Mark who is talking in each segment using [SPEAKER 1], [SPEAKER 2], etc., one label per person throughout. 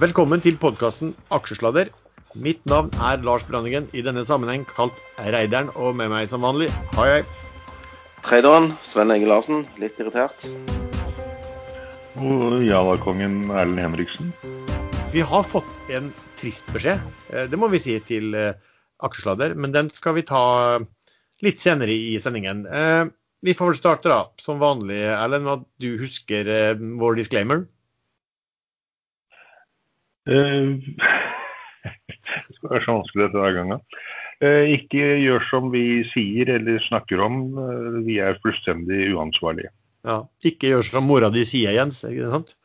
[SPEAKER 1] Velkommen til podkasten Aksjesladder. Mitt navn er Lars Branningen, i denne sammenheng kalt Reideren, og med meg som vanlig har jeg
[SPEAKER 2] Traderen Sven Ege Larsen, litt irritert.
[SPEAKER 3] Og Jala-kongen Erlend Henriksen.
[SPEAKER 1] Vi har fått en trist beskjed, eh, det må vi si til eh, Aksjesladder, men den skal vi ta litt senere i sendingen. Eh, vi får vel starte da, som vanlig, Erlend, med at du husker vår disclaimer.
[SPEAKER 3] Uh, det skal så vanskelig dette hver gang. Uh, ikke gjør som vi sier eller snakker om. Uh, vi er fullstendig uansvarlige.
[SPEAKER 1] Ja, Ikke gjør som mora di sier, Jens. ikke sant?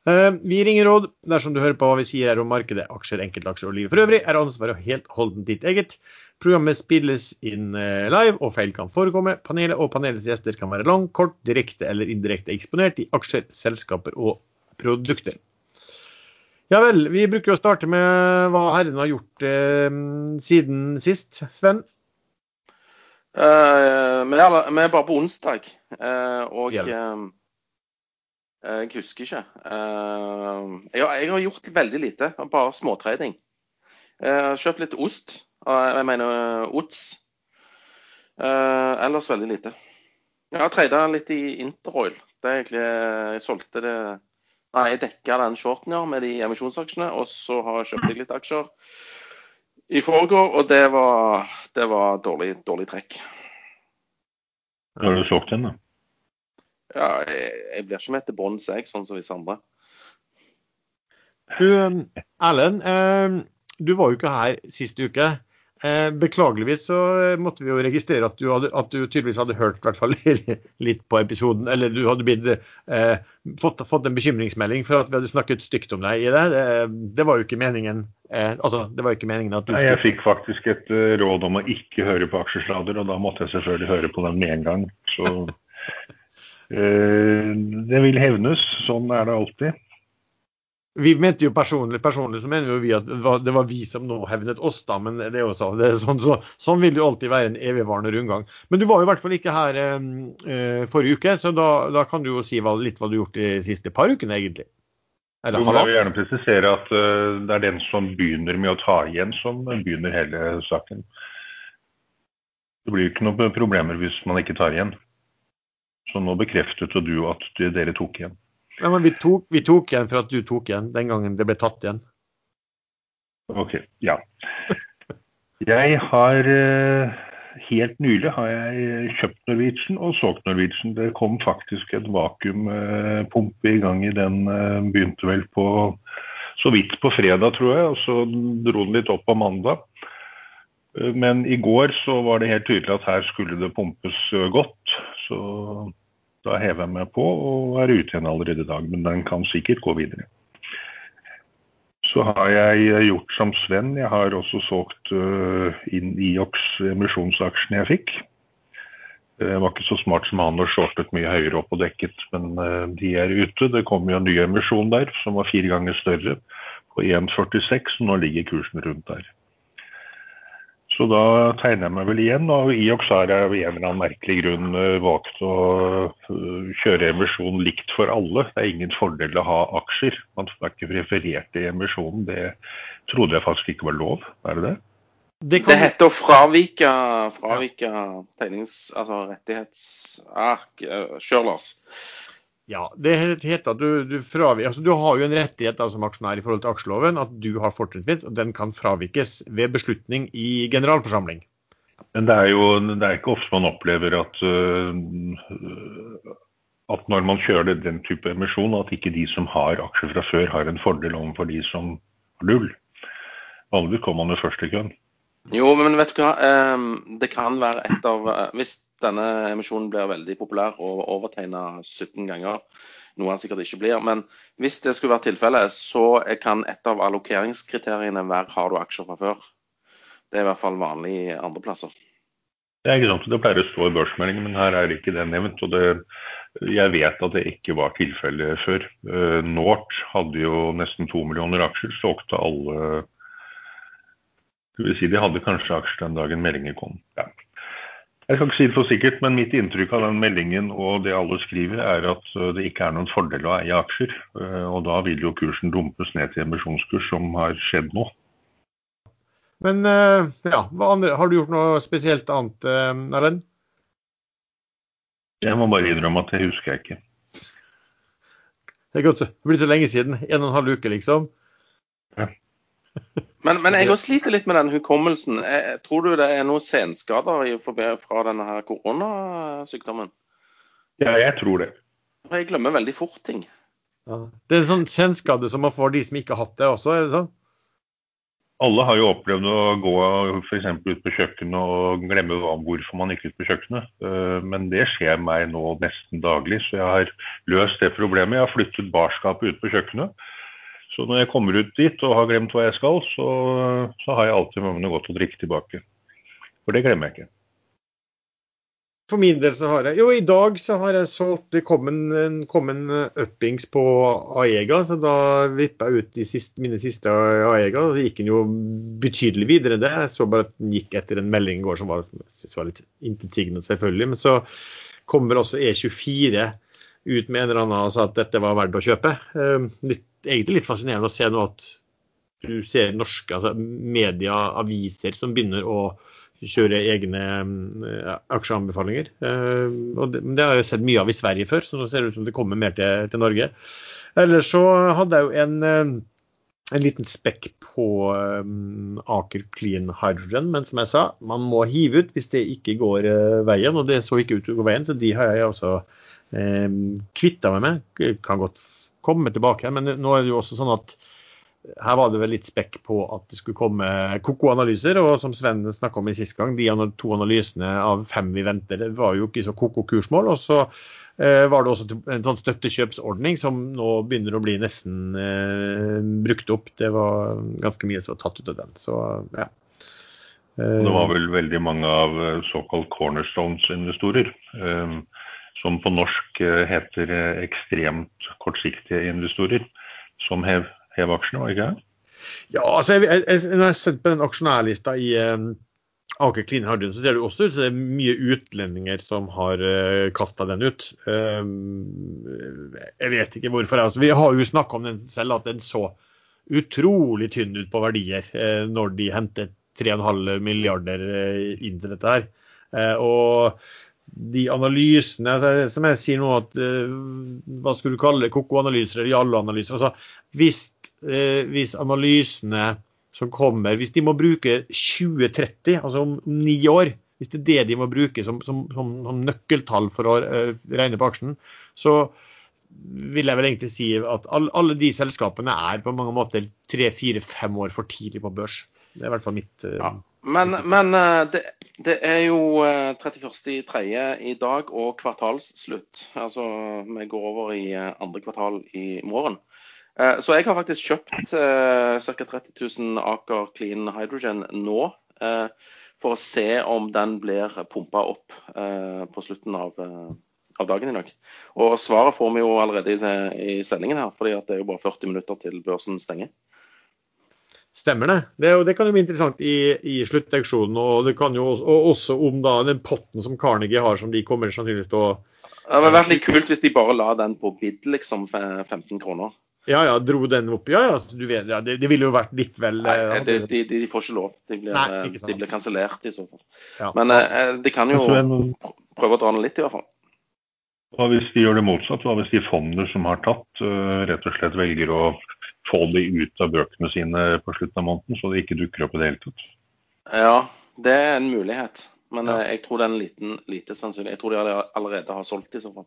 [SPEAKER 1] Vi ringer råd dersom du hører på hva vi sier her om markedet, aksjer, enkeltaksjer og livet for øvrig, er ansvaret helt holdent ditt eget. Programmet spilles inn live, og feil kan forekomme. Panelet og panelets gjester kan være lang, kort, direkte eller indirekte eksponert i aksjer, selskaper og produkter. Ja vel. Vi bruker å starte med hva herren har gjort eh, siden sist. Sven?
[SPEAKER 2] Uh, vi, er, vi, er, bare på onsdag, uh, og uh, jeg husker ikke. Jeg, jeg, har gjort veldig lite. Bare småtrading. Jeg har kjøpt litt ost. Jeg mener ots. ellers veldig lite. Jeg har trada litt i Interoil. Det er egentlig, jeg solgte det Nei, jeg dekka den shorten ja, med de emisjonsaksjene, og så har jeg kjøpt litt aksjer i forgår, og det var, det var dårlig, dårlig trekk.
[SPEAKER 3] Har du solgt den, da?
[SPEAKER 2] Ja, jeg, jeg blir ikke med til bånns, jeg, sånn som visse andre.
[SPEAKER 1] Du, Erlend, eh, du var jo ikke her sist uke. Eh, beklageligvis så måtte vi jo registrere at du, hadde, at du tydeligvis hadde hørt fall litt på episoden. Eller du hadde blitt, eh, fått, fått, en bekymringsmelding for at vi hadde snakket stygt om deg i det. Det, det var jo ikke meningen. Eh, altså, det var ikke meningen at du
[SPEAKER 3] skulle... Jeg fikk faktisk et uh, råd om å ikke høre på aksjeslader, og da måtte jeg selvfølgelig høre på den med en gang. Så eh, det vil hevnes. Sånn er det alltid.
[SPEAKER 1] Vi mente jo personlig, personlig så mener vi at det var vi som nå hevnet oss, da. Men det er jo sånn, det er sånn, så, sånn vil det jo alltid være en evigvarende rundgang. Men du var jo i hvert fall ikke her eh, forrige uke, så da, da, kan du jo si hva, litt hva du har gjort de siste par ukene, egentlig.
[SPEAKER 3] Eller, jeg vil gjerne presisere at uh, det er den som begynner med å ta igjen, som begynner hele saken. Det blir ikke noen problemer hvis man ikke tar igjen. Så nå bekreftet du at dere tok igjen.
[SPEAKER 1] Ja, men vi tok, vi tok igjen for at du tok igjen den gangen det ble tatt igjen.
[SPEAKER 3] OK. Ja. Jeg har eh, Helt nylig har jeg kjøpt Norwegian og solgt Norwegian. Det kom faktisk et vakuumpumpe i gang i den. Eh, begynte vel på så vidt på fredag, tror jeg, og så dro den litt opp på mandag. Eh, men i går så var det helt tydelig at her skulle det pumpes godt. Så da hever jeg meg på og er ute igjen allerede i dag, men den kan sikkert gå videre. Så har jeg gjort som Sven. Jeg har også solgt uh, inn IOX emisjonsaksjene jeg fikk. Jeg var ikke så smart som han og shortet mye høyere opp og dekket, men de er ute. Det kom jo en ny emisjon der som var fire ganger større, på 1,46. Nå ligger kursen rundt der. Så da tegner jeg meg vel igjen. Og IOX har jeg av en eller annen merkelig grunn eh, valgt å eh, kjøre emisjon likt for alle. Det er ingen fordel å ha aksjer. Man er ikke preferert i emisjonen. Det trodde jeg faktisk ikke var lov. Er det det?
[SPEAKER 2] Det, kan... det heter å fravike, fravike tegnings... Altså rettighetsark. Kjør, Lars.
[SPEAKER 1] Ja, det heter at du, du, fravi, altså du har jo en rettighet da, som aksjonær i forhold til aksjeloven, at du har fortrinnsrett, og den kan fravikes ved beslutning i generalforsamling.
[SPEAKER 3] Men det er jo det er ikke ofte man opplever at, uh, at når man kjører den type emisjon, at ikke de som har aksjer fra før, har en fordel overfor de som har null. Vanligvis kommer man jo først i køen.
[SPEAKER 2] Jo, men vet du hva. Um, det kan være et av uh, Hvis denne emisjonen blir veldig populær og overtegna 17 ganger. Noe han sikkert ikke blir. Men hvis det skulle vært tilfellet, så kan et av allokeringskriteriene være har du aksjer fra før. Det er i hvert fall vanlig andre plasser.
[SPEAKER 3] Det er ikke sant, det pleier å stå i børsmeldingen, men her er ikke det nevnt. og det, Jeg vet at det ikke var tilfellet før. Uh, Nort hadde jo nesten to millioner aksjer, solgte alle skal vil si, De hadde kanskje aksjer den dagen meldingen kom. Ja. Jeg kan ikke si det for sikkert, men mitt inntrykk av den meldingen og det alle skriver, er at eh, det ikke er noen fordel å eie aksjer. Eh, og da vil jo kursen dumpes ned til emisjonskurs, som har skjedd nå.
[SPEAKER 1] Men eh, ja, andre, har du gjort noe spesielt annet, Erlend?
[SPEAKER 3] Jeg må bare innrømme at det husker jeg ikke.
[SPEAKER 1] Det er godt, det blir så lenge siden. En og en halv uke, liksom.
[SPEAKER 3] Ja.
[SPEAKER 2] Men, men jeg sliter litt med den hukommelsen. Jeg, tror du det er noen senskader fra denne her koronasykdommen?
[SPEAKER 3] Ja, jeg tror det.
[SPEAKER 2] Jeg glemmer veldig fort ting.
[SPEAKER 1] Ja. Det er en sånn senskade som man får de som ikke har hatt det også, er det sånn?
[SPEAKER 3] Alle har jo opplevd å gå f.eks. ut på kjøkkenet og glemme hvorfor man gikk ut på kjøkkenet. Eh, men det skjer meg nå nesten daglig, så jeg har løst det problemet. Jeg har flyttet barskapet ut på kjøkkenet. Så når jeg kommer ut dit og har glemt hva jeg skal, så, så har jeg alltid med meg noe godt å drikke tilbake. For det glemmer jeg ikke.
[SPEAKER 1] For min del så har jeg Jo, i dag så har jeg solgt Det kom en, kom en uppings på Aega, så da vippa jeg ut siste, mine siste Aega. og Så gikk den jo betydelig videre enn det. Jeg så bare at den gikk etter en melding i går som var, var litt intetsigende, selvfølgelig. Men så kommer også E24 ut med en eller annen og sa at dette var verdt å kjøpe. Ehm, er egentlig litt fascinerende å se nå at du ser norske altså media, aviser, som begynner å kjøre egne uh, aksjeanbefalinger. Uh, og det, det, har jeg sett mye av i Sverige før, så nå ser det ut som det kommer mer til, til Norge. Ellers så hadde jeg jo en, uh, en liten spekk på um, Aker Clean Hydrogen, men som jeg sa, man må hive ut hvis det ikke går veien. Og det så ikke ut til å gå veien, så de har jeg også eh, kvitta meg med. Kan godt komme tilbake, men nå er det jo også sånn at her var det vel litt spekk på at det skulle komme koko-analyser. Og som Sven snakka om i sist gang, de to analysene av fem vi venter, det var jo ikke så koko kursmål. Og så eh, var det også en sånn støttekjøpsordning som nå begynner å bli nesten eh, brukt opp. Det var ganske mye som var tatt ut av den. Så ja.
[SPEAKER 3] Det var vel veldig mange av eh, såkalt cornerstones-investorer. Eh, som på norsk eh, heter eh, ekstremt kortsiktige investorer, som hev, hev aksjene, var ikke det?
[SPEAKER 1] Ja, altså jeg, jeg, når jeg har sett på den aksjonærlista i um, Aker Clean Hardun, så ser det også ut som det er mye utlendinger som har uh, kasta den ut. Um, jeg vet ikke hvorfor. Altså, vi har jo snakka om den selv, at den så utrolig tynn ut på verdier uh, når de hentet 3,5 milliarder uh, inn til dette her. Uh, og de analysene altså, Som jeg sier nå, at uh, hva skulle du kalle det, koko-analyser eller jallo-analyser. Altså, hvis, uh, hvis, analysene som kommer, hvis de må bruke 2030, altså om ni år, hvis det er det de må bruke som, som, som, som nøkkeltall for å uh, regne på aksjen, så vil jeg vel egentlig si at all, alle de selskapene er på mange måter tre, fire, fem år for tidlig på børs. Det er i hvert fall mitt ja.
[SPEAKER 2] Men, men eh, det, det, er jo 31.3. Eh, i dag og kvartalsslutt. Altså vi går over i eh, andre kvartal i morgen. Så jeg har faktisk kjøpt ca. 30 000 Aker Clean Hydrogen nå. For å se om den blir pumpa opp på slutten av, av, dagen i dag. Og svaret får vi jo allerede i, i sendingen her, fordi det er jo bare 40 minutter til børsen stenger.
[SPEAKER 1] Stemmer det. Det, det, kan jo bli interessant i, i sluttauksjonen. Og og også om da den potten som Carnegie har, som de kommer sannsynligvis til å
[SPEAKER 2] Det hadde vært litt kult hvis de bare la den på bid, liksom, 15 kroner.
[SPEAKER 1] Ja, ja, dro den opp. Ja, ja, du vet, ja det, det ville jo vært litt vel
[SPEAKER 2] Nei,
[SPEAKER 1] det,
[SPEAKER 2] de, de, de, får ikke lov. De blir, Nei, eh, de blir kansellert i så fall. Ja. Men eh, de kan jo prøve å dra den litt, i hvert fall.
[SPEAKER 3] Hva hvis de gjør det motsatt? Hva hvis de fondene som har tatt, rett og slett velger å få de ut av bøkene sine på slutten av måneden, så det ikke dukker opp i det hele tatt.
[SPEAKER 2] Ja, det er en mulighet. Men ja. Eh, jeg tror det er en liten, lite sannsynlig. Jeg tror de allerede har solgt i så fall.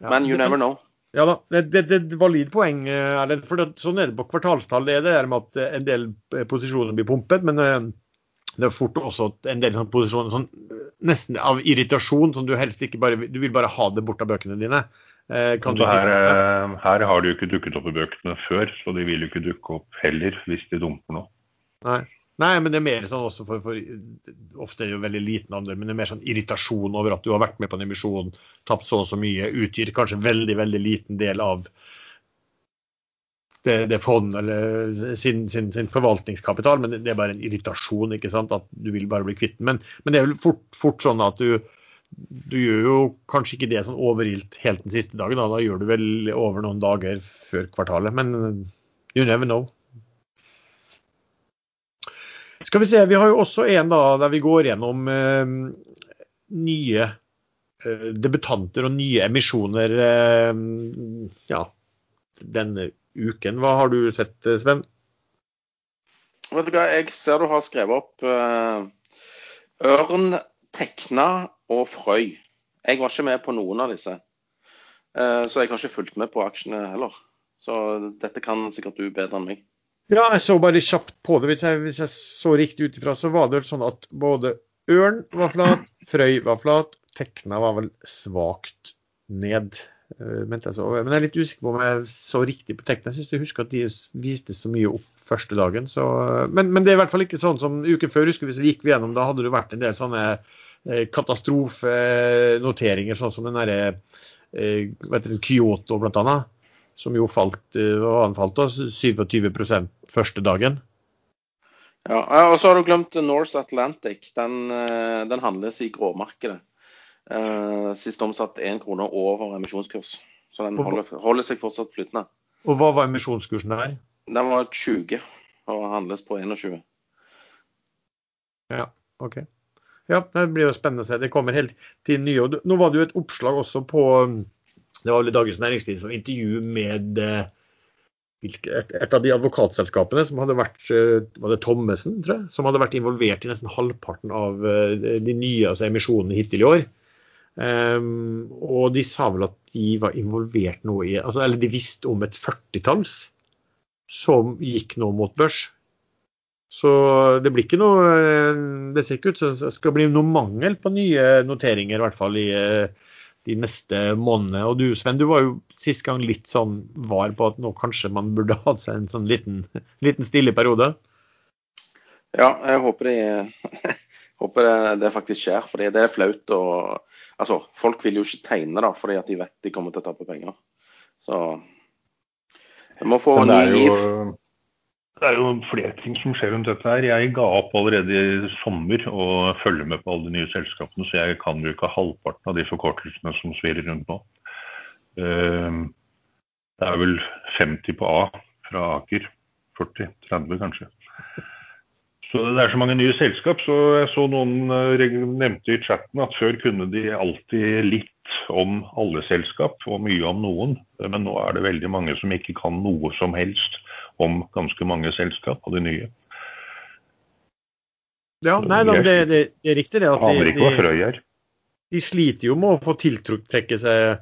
[SPEAKER 2] Ja, men you never know.
[SPEAKER 1] Ja da, det, det, det et valid poeng. Eh, for det, Sånn er det på kvartalstall. Det er det der med at eh, en del posisjoner blir pumpet. Men det er fort også en del sånn posisjoner sånn, nesten av irritasjon som du helst ikke bare Du vil bare ha det bort av bøkene dine.
[SPEAKER 3] Eh, her, eh, her, har de jo ikke dukket opp i bøkene før, så de vil jo ikke dukke opp heller hvis de dumper noe.
[SPEAKER 1] Nei. Nei, men det er mer sånn også for, for, Ofte er det jo veldig liten andel, men det er mer sånn irritasjon over at du har vært med på en emisjon, tapt så og så mye, utgjør kanskje veldig, veldig liten del av det, det fondet eller sin, sin, sin, forvaltningskapital, men det er bare en irritasjon. ikke sant, At du vil bare bli kvitt den. Men, men, det er vel fort, fort sånn at du, du gjør jo kanskje ikke det sånn overilt helt den siste dagen. Da, da gjør du vel over noen dager før kvartalet. Men you never know. Skal vi se, Vi har jo også en da, der vi går gjennom eh, nye eh, debutanter og nye emisjoner eh, ja, denne uken. Hva har du sett, eh, Sven?
[SPEAKER 2] Vet du hva, Jeg ser du har skrevet opp uh, Ørn, Tekna og Frøy. Jeg var ikke med på noen av disse. Uh, så jeg har ikke fulgt med på aksjene heller. Så dette kan sikkert du bedre enn meg.
[SPEAKER 1] Ja, jeg så bare kjapt på det. Hvis jeg, hvis jeg så riktig ut ifra, så var det sånn at både Ørn var flat, Frøy var flat, Tekna var vel svakt ned. Uh, men jeg er litt usikker på om jeg så riktig på Tekna. Jeg syns jeg husker at de viste så mye opp første dagen. Så, men, men, det er i hvert fall ikke sånn som uken før. husker vi så gikk vi gjennom, Da hadde det vært en del sånne eh, katastrofenoteringer, sånn som den derre eh, Kyoto bl.a som jo falt, eh, falt da, 27% første dagen.
[SPEAKER 2] Ja, og så har du glemt North Atlantic. Den, eh, den handles i gråmarkedet. Eh, sist omsatt én krone over emisjonskurs. Så den holder, holder, seg fortsatt flytende.
[SPEAKER 1] Og hva var emisjonskursen der?
[SPEAKER 2] Den var 20 og handles på 21.
[SPEAKER 1] Ja, OK. Ja, det blir jo spennende å se. Det kommer helt til nye. Nå var det jo et oppslag også på det var vel Dagens Næringsliv som intervju med eh, et, av de advokatselskapene som hadde vært eh, var det Thommessen, tror jeg, som hadde vært involvert i nesten halvparten av eh, de nye altså emisjonene hittil i år. Um, og de sa vel at de var involvert nå i altså, Eller de visste om et førtitalls som gikk nå mot børs. Så det blir ikke noe Det ser ikke ut som det skal bli noe mangel på nye noteringer, i hvert fall i de neste månedene. Og du Sven, du var jo sist gang litt sånn var på at nå kanskje man burde hatt seg en sånn liten, liten stille periode?
[SPEAKER 2] Ja, jeg håper, det, håper det, det, faktisk skjer. fordi det er flaut. og altså, Folk vil jo ikke tegne da, fordi at de vet de kommer til å tape penger. Så jeg må få ny giv.
[SPEAKER 3] Det er jo flere ting som skjer rundt dette her. Jeg ga opp allerede i sommer å følge med på alle de nye selskapene, så jeg kan jo ikke halvparten av de forkortelsene som svirrer rundt nå. Ehm, det er vel 50 på A fra Aker. 40-30 kanskje. Så det er så mange nye selskap. Så jeg så noen eh, nevnte i chatten at før kunne de alltid litt om alle selskap og mye om noen. Men nå er det veldig mange som ikke kan noe som helst om ganske mange selskap og de nye.
[SPEAKER 1] Ja, nei, da, det, det, det, er riktig det.
[SPEAKER 3] at de, er.
[SPEAKER 1] De sliter jo med å få tiltrekke seg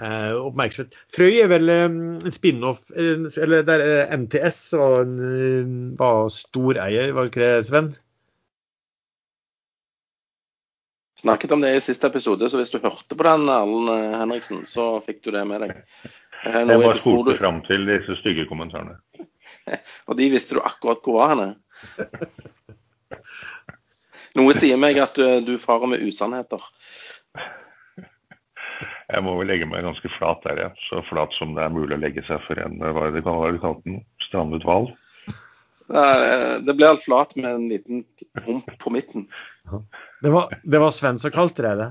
[SPEAKER 1] eh, oppmerksomhet. Frøy er vel eh, en spin-off, eller der NTS var, en, eh, var storeier, var ikke det, Sven?
[SPEAKER 2] Snakket om det i siste episode, så hvis du hørte på den, Erlend eh, Henriksen, så fikk du det med deg.
[SPEAKER 3] Jeg bare spolte fram til disse stygge kommentarene.
[SPEAKER 2] Og de visste du akkurat hvor var henne. Noe sier meg at du, du farer med usannheter.
[SPEAKER 3] Jeg må vel legge meg ganske flat der, ja. Så flat som det er mulig å legge seg for en hva det kan være kalt den? Strandet hval?
[SPEAKER 2] Det ble alt flat med en liten hump på midten.
[SPEAKER 1] Det var, det var Sven som kalte det det?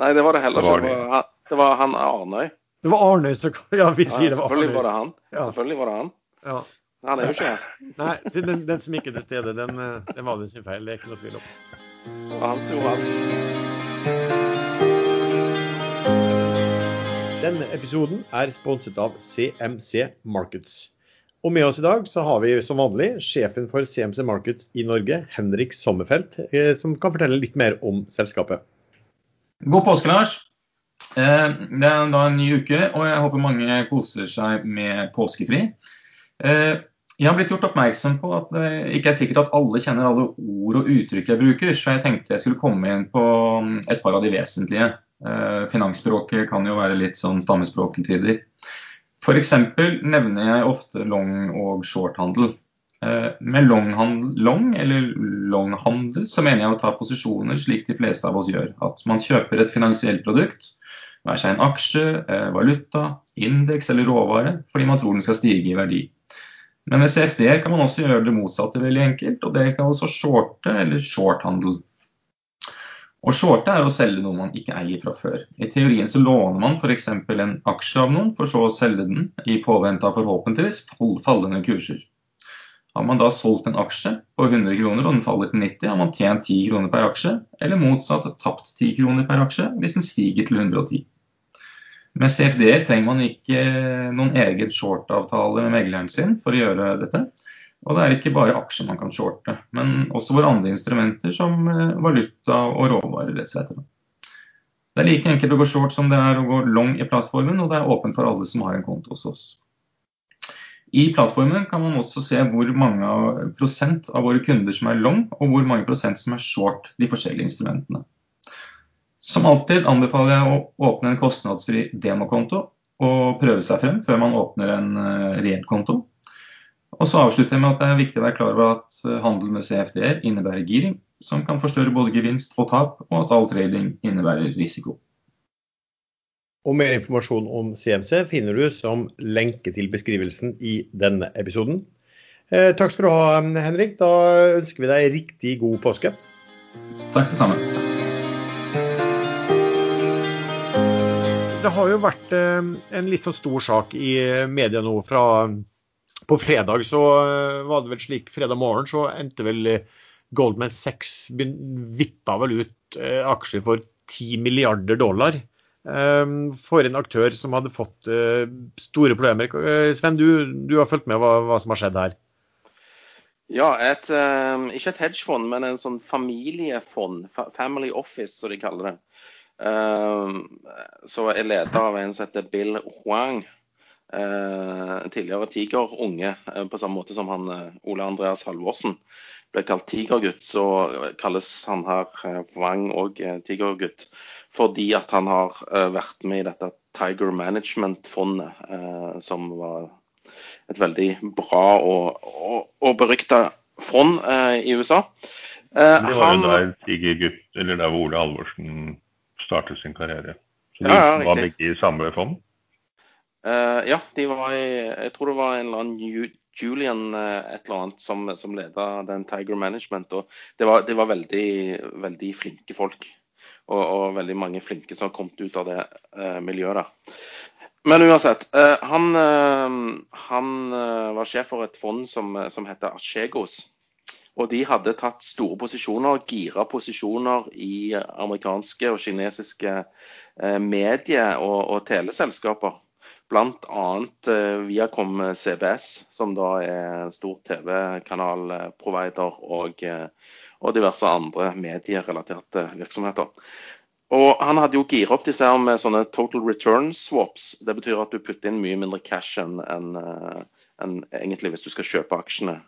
[SPEAKER 2] Nei, det var det heller ikke. Det var, det var han Arnøy.
[SPEAKER 1] Det var Arnøy som Ja, vi sier det var
[SPEAKER 2] Arnøy. Selvfølgelig var det han. Ja. Selvfølgelig var det han.
[SPEAKER 1] Ja.
[SPEAKER 2] Han er jo ikke her.
[SPEAKER 1] Nei, den, den, som ikke er til stede, den, eh, den var det sin feil. Det er ikke noe tvil om.
[SPEAKER 2] Han alt.
[SPEAKER 1] Denne episoden er sponset av CMC Markets. Og med oss i dag så har vi som vanlig sjefen for CMC Markets i Norge, Henrik Sommerfelt, eh, som kan fortelle litt mer om selskapet.
[SPEAKER 4] God påske, Lars. Eh, det er da en ny uke, og jeg håper mange koser seg med påskefri. Eh, jeg har blitt gjort oppmerksom på at det ikke er sikkert at alle kjenner alle ord og uttrykk jeg bruker, så jeg tenkte jeg skulle komme inn på mm, et par av de vesentlige. Finansspråket kan jo være litt sånn stammespråk til tider. F.eks. nevner jeg ofte long- og shorthandel. Med longhandel, long eller longhandel så mener jeg å ta posisjoner slik de fleste av oss gjør. At man kjøper et finansielt produkt være seg en aksje, eh, valuta, indeks eller råvare, fordi man tror den skal stige i verdi. Men med CFD-er kan man også gjøre det motsatte veldig enkelt, og det kalles å shorte eller shorthandel. Å shorte er å selge noe man ikke eier fra før. I teorien så låner man f.eks. en aksje av noen, for så å selge den i påvente av forhåpentligvis fallende kurser. Har man da solgt en aksje på 100 kroner og den faller til 90, har man tjent 10 kroner per aksje, eller motsatt tapt 10 kroner per aksje hvis den stiger til 110. Med CFD-er trenger man ikke noen egen short-avtale med megleren sin for å gjøre dette. Og det er ikke bare aksjer man kan shorte, men også våre andre instrumenter som eh, valuta og råvarer etc. Det er like enkelt å gå short som det er å gå long i plattformen, og det er åpent for alle som har en konto hos oss. I plattformen kan man også se hvor mange prosent av våre kunder som er long, og hvor mange prosent som er short de forskjellige instrumentene. Som alltid anbefaler jeg å åpne en kostnadsfri demokonto og prøve seg frem før man åpner en eh, reell konto. Og så avslutter jeg med at det er viktig å være klar over at eh, handel med CFD-er innebærer giring, som kan forstørre både gevinst og tap, og at all trading innebærer risiko.
[SPEAKER 1] Og mer informasjon om CMC finner du som lenke til beskrivelsen i denne episoden. Eh, takk skal du ha, Henrik. Da ønsker vi deg riktig god påske.
[SPEAKER 4] Takk det samme.
[SPEAKER 1] Det har jo vært eh, en litt sånn stor sak i media nå fra på fredag så eh, var det vel slik Fredag morgen så endte vel eh, Goldman Sachs vippa vel ut eh, aksjer for 10 milliarder dollar. For en aktør som hadde fått store problemer. Sven, du, du har fulgt med hva, hva, som har skjedd her?
[SPEAKER 2] Ja, et, ikke et hedgefond, men en sånn familiefond. Family Office, som de kaller det. Så er leder av en som heter Bill Huang eh, tidligere tigerunge, eh, på samme måte som han eh, Ole Andreas Halvorsen ble kalt tigergutt, så kalles han her Wang òg tigergutt. Fordi at han har vært med i dette Tiger Management-fondet, som var et veldig bra og, og, og berykta fond i USA.
[SPEAKER 3] det var jo der Tigergutt, eller der Ole Halvorsen startet sin karriere. Så de ja, ja, var begge i samme fond?
[SPEAKER 2] Uh, ja, de var i Jeg tror det var en eller annen Julian uh, et eller annet som, som leda den Tiger Management. og Det var, det var veldig, veldig, flinke folk. Og, og, veldig mange flinke som har kommet ut av det uh, miljøet der. Men uansett. han, han var sjef for et fond som, som heter Archegos. Og de hadde tatt store posisjoner, gira posisjoner i amerikanske og kinesiske medie- og, og teleselskaper. Bl.a. Eh, Viacom CBS, som da er stor TV-kanalprovider, og, eh, og, diverse andre medierelaterte virksomheter. Og Han hadde jo gira opp disse her med sånne total return swaps. Det betyr at du putter inn mye mindre cash enn en, en eh, egentlig hvis du skal kjøpe aksjene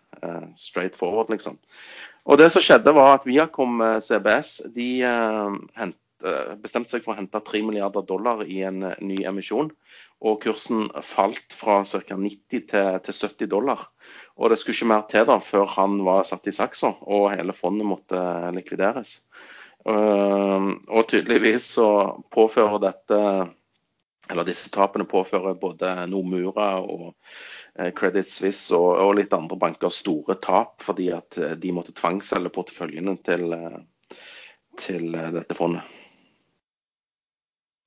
[SPEAKER 2] straight forward, liksom. Og Det som skjedde, var at Viacom CBS de uh, bestemte seg for å hente 3 milliarder dollar i en ny emisjon og kursen falt fra ca. 90 til, til, 70 dollar. Og det skulle ikke mer til da før han var satt i saksa og hele fondet måtte likvideres. Uh, og tydeligvis så påfører dette eller disse tapene påfører både Nomura og eh, Credit Suisse og, og, litt andre banker store tap fordi at eh, de måtte tvangsselge porteføljene til, eh, til dette fondet.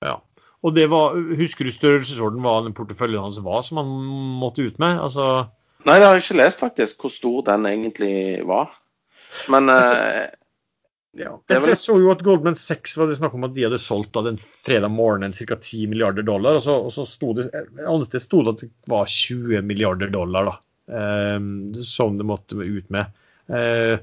[SPEAKER 1] Ja. Og det var, Husker du størrelsesorden hva den porteføljen hans var som han måtte ut med? Altså...
[SPEAKER 2] Nei, det har jeg ikke lest faktisk, hvor stor den egentlig var. Men eh,
[SPEAKER 1] ja. vel... Jeg så jo at Goldman Sachs var det snakk om at de hadde solgt av den fredag morgenen ca. 10 milliarder dollar. Og så, og så sto det andre sted sto det at det var 20 milliarder dollar da, um, som det måtte ut med. Eh,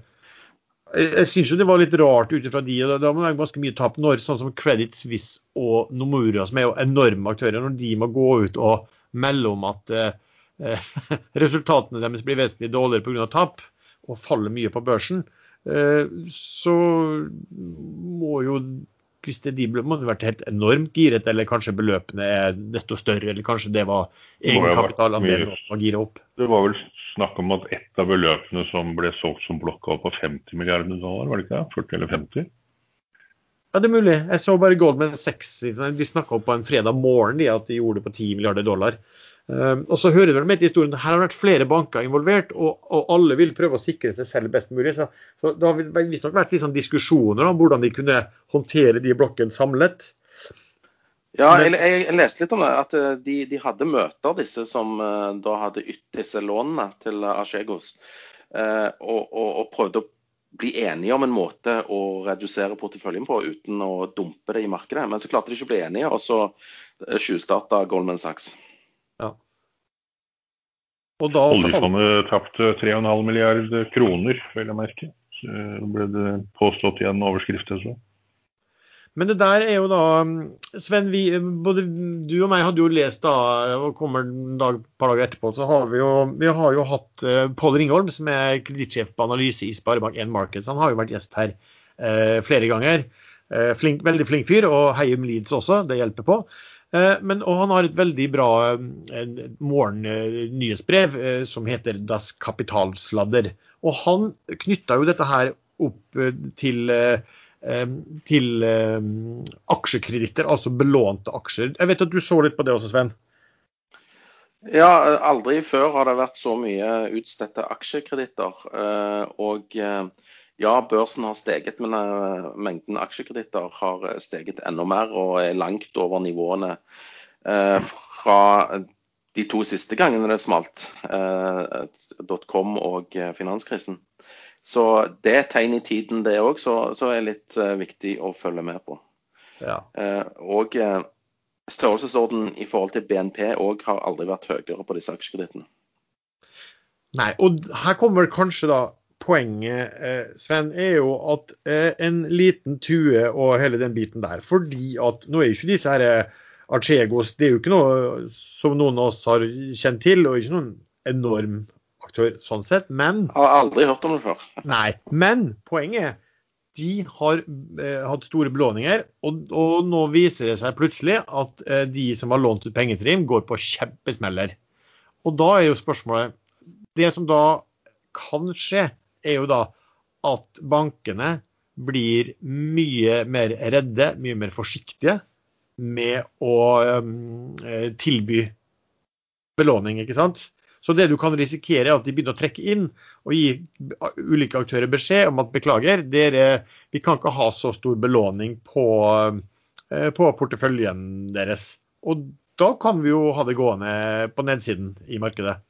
[SPEAKER 1] jeg syns jo det var litt rart ut ifra de, og da må det ganske mye tap når sånn som Credit Suisse og Nomura, som er jo enorme aktører, når de må gå ut og melde om at eh, resultatene deres blir vesentlig dårligere pga. tap, og faller mye på børsen, eh, så må jo det de må det vært helt enormt giret, eller kanskje beløpene er desto større, eller kanskje det var egenkapitalandelen å gire opp?
[SPEAKER 3] Det var vel snakk om at ett av beløpene som ble solgt som blokka på 50 milliarder dollar, var det ikke det? 40 eller 50?
[SPEAKER 1] Ja, det er mulig. Jeg så bare Goldman 6 De snakka opp på en fredag morgen de, at de gjorde det på 10 milliarder dollar. Uh, og så hører du med til historien, Her har det vært flere banker involvert, og, og, alle vil prøve å sikre seg selv best mulig. Så, så Det har visstnok vært sånn diskusjoner om hvordan de kunne håndtere de blokkene samlet.
[SPEAKER 2] Ja, jeg, jeg, leste litt om det. At de, de hadde møter, disse som uh, da hadde ytt disse lånene til Ashegos. Uh, og, og, og, prøvde å bli enige om en måte å redusere porteføljen på uten å dumpe det i markedet. Men så klarte de ikke å bli enige, og så eh, tjuvstarta Goldman Sachs.
[SPEAKER 3] Ja. Oljefondet tapte 3,5 milliarder kroner, vel å merke. Så ble det påstått i en overskrift. Altså.
[SPEAKER 1] Men det der er jo da Sven, vi, både du og meg hadde jo lest da, og kommer en dag, par dager etterpå, så har vi jo, vi har jo hatt uh, Pål Ringholm, som er kredittsjef på analyse i Sparebank1 Markets. Han har jo vært gjest her uh, flere ganger. Uh, flink, veldig flink fyr, og Heium Leeds også, det hjelper på. Uh, men, og han har et veldig bra morgen-nyhetsbrev som heter Das Kapitalsladder. Og han knytta jo dette her opp til Eh, til eh, aksjekreditter, altså belånte aksjer. Jeg vet at du så litt på det også, Sven?
[SPEAKER 2] Ja, aldri før har det vært så mye utstedte aksjekreditter. Eh, og ja, børsen har steget, men mengden aksjekreditter har steget enda mer og er langt over nivåene fra de to siste gangene det smalt, dotcom og finanskrisen. Så det er tegn i tiden, det òg, så, så er litt viktig å følge med på. Ja. Og størrelsesorden i forhold til BNP òg har aldri vært høyere på disse aksjekredittene.
[SPEAKER 1] Nei, og her kommer kanskje da poenget, Sven, er jo at en liten tue og hele den biten der. Fordi at nå er jo ikke disse her Archegos det er jo ikke noe som noen av oss har kjent til, og ikke noen enorm aktør sånn sett, men
[SPEAKER 2] Jeg har aldri hørt om det før.
[SPEAKER 1] Nei. Men poenget er de har eh, hatt store belåninger, og, og, nå viser det seg plutselig at eh, de som har lånt ut penger til dem, går på kjempesmeller. Og da er jo spørsmålet Det som da kan skje, er jo da at bankene blir mye mer redde, mye mer forsiktige med å um, tilby belåning, ikke sant. Så det du kan risikere, er at de begynner å trekke inn og gi ulike aktører beskjed om at beklager, dere, vi kan ikke ha så stor belåning på, eh, på porteføljen deres. Og da kan vi jo ha det gående på nedsiden i markedet.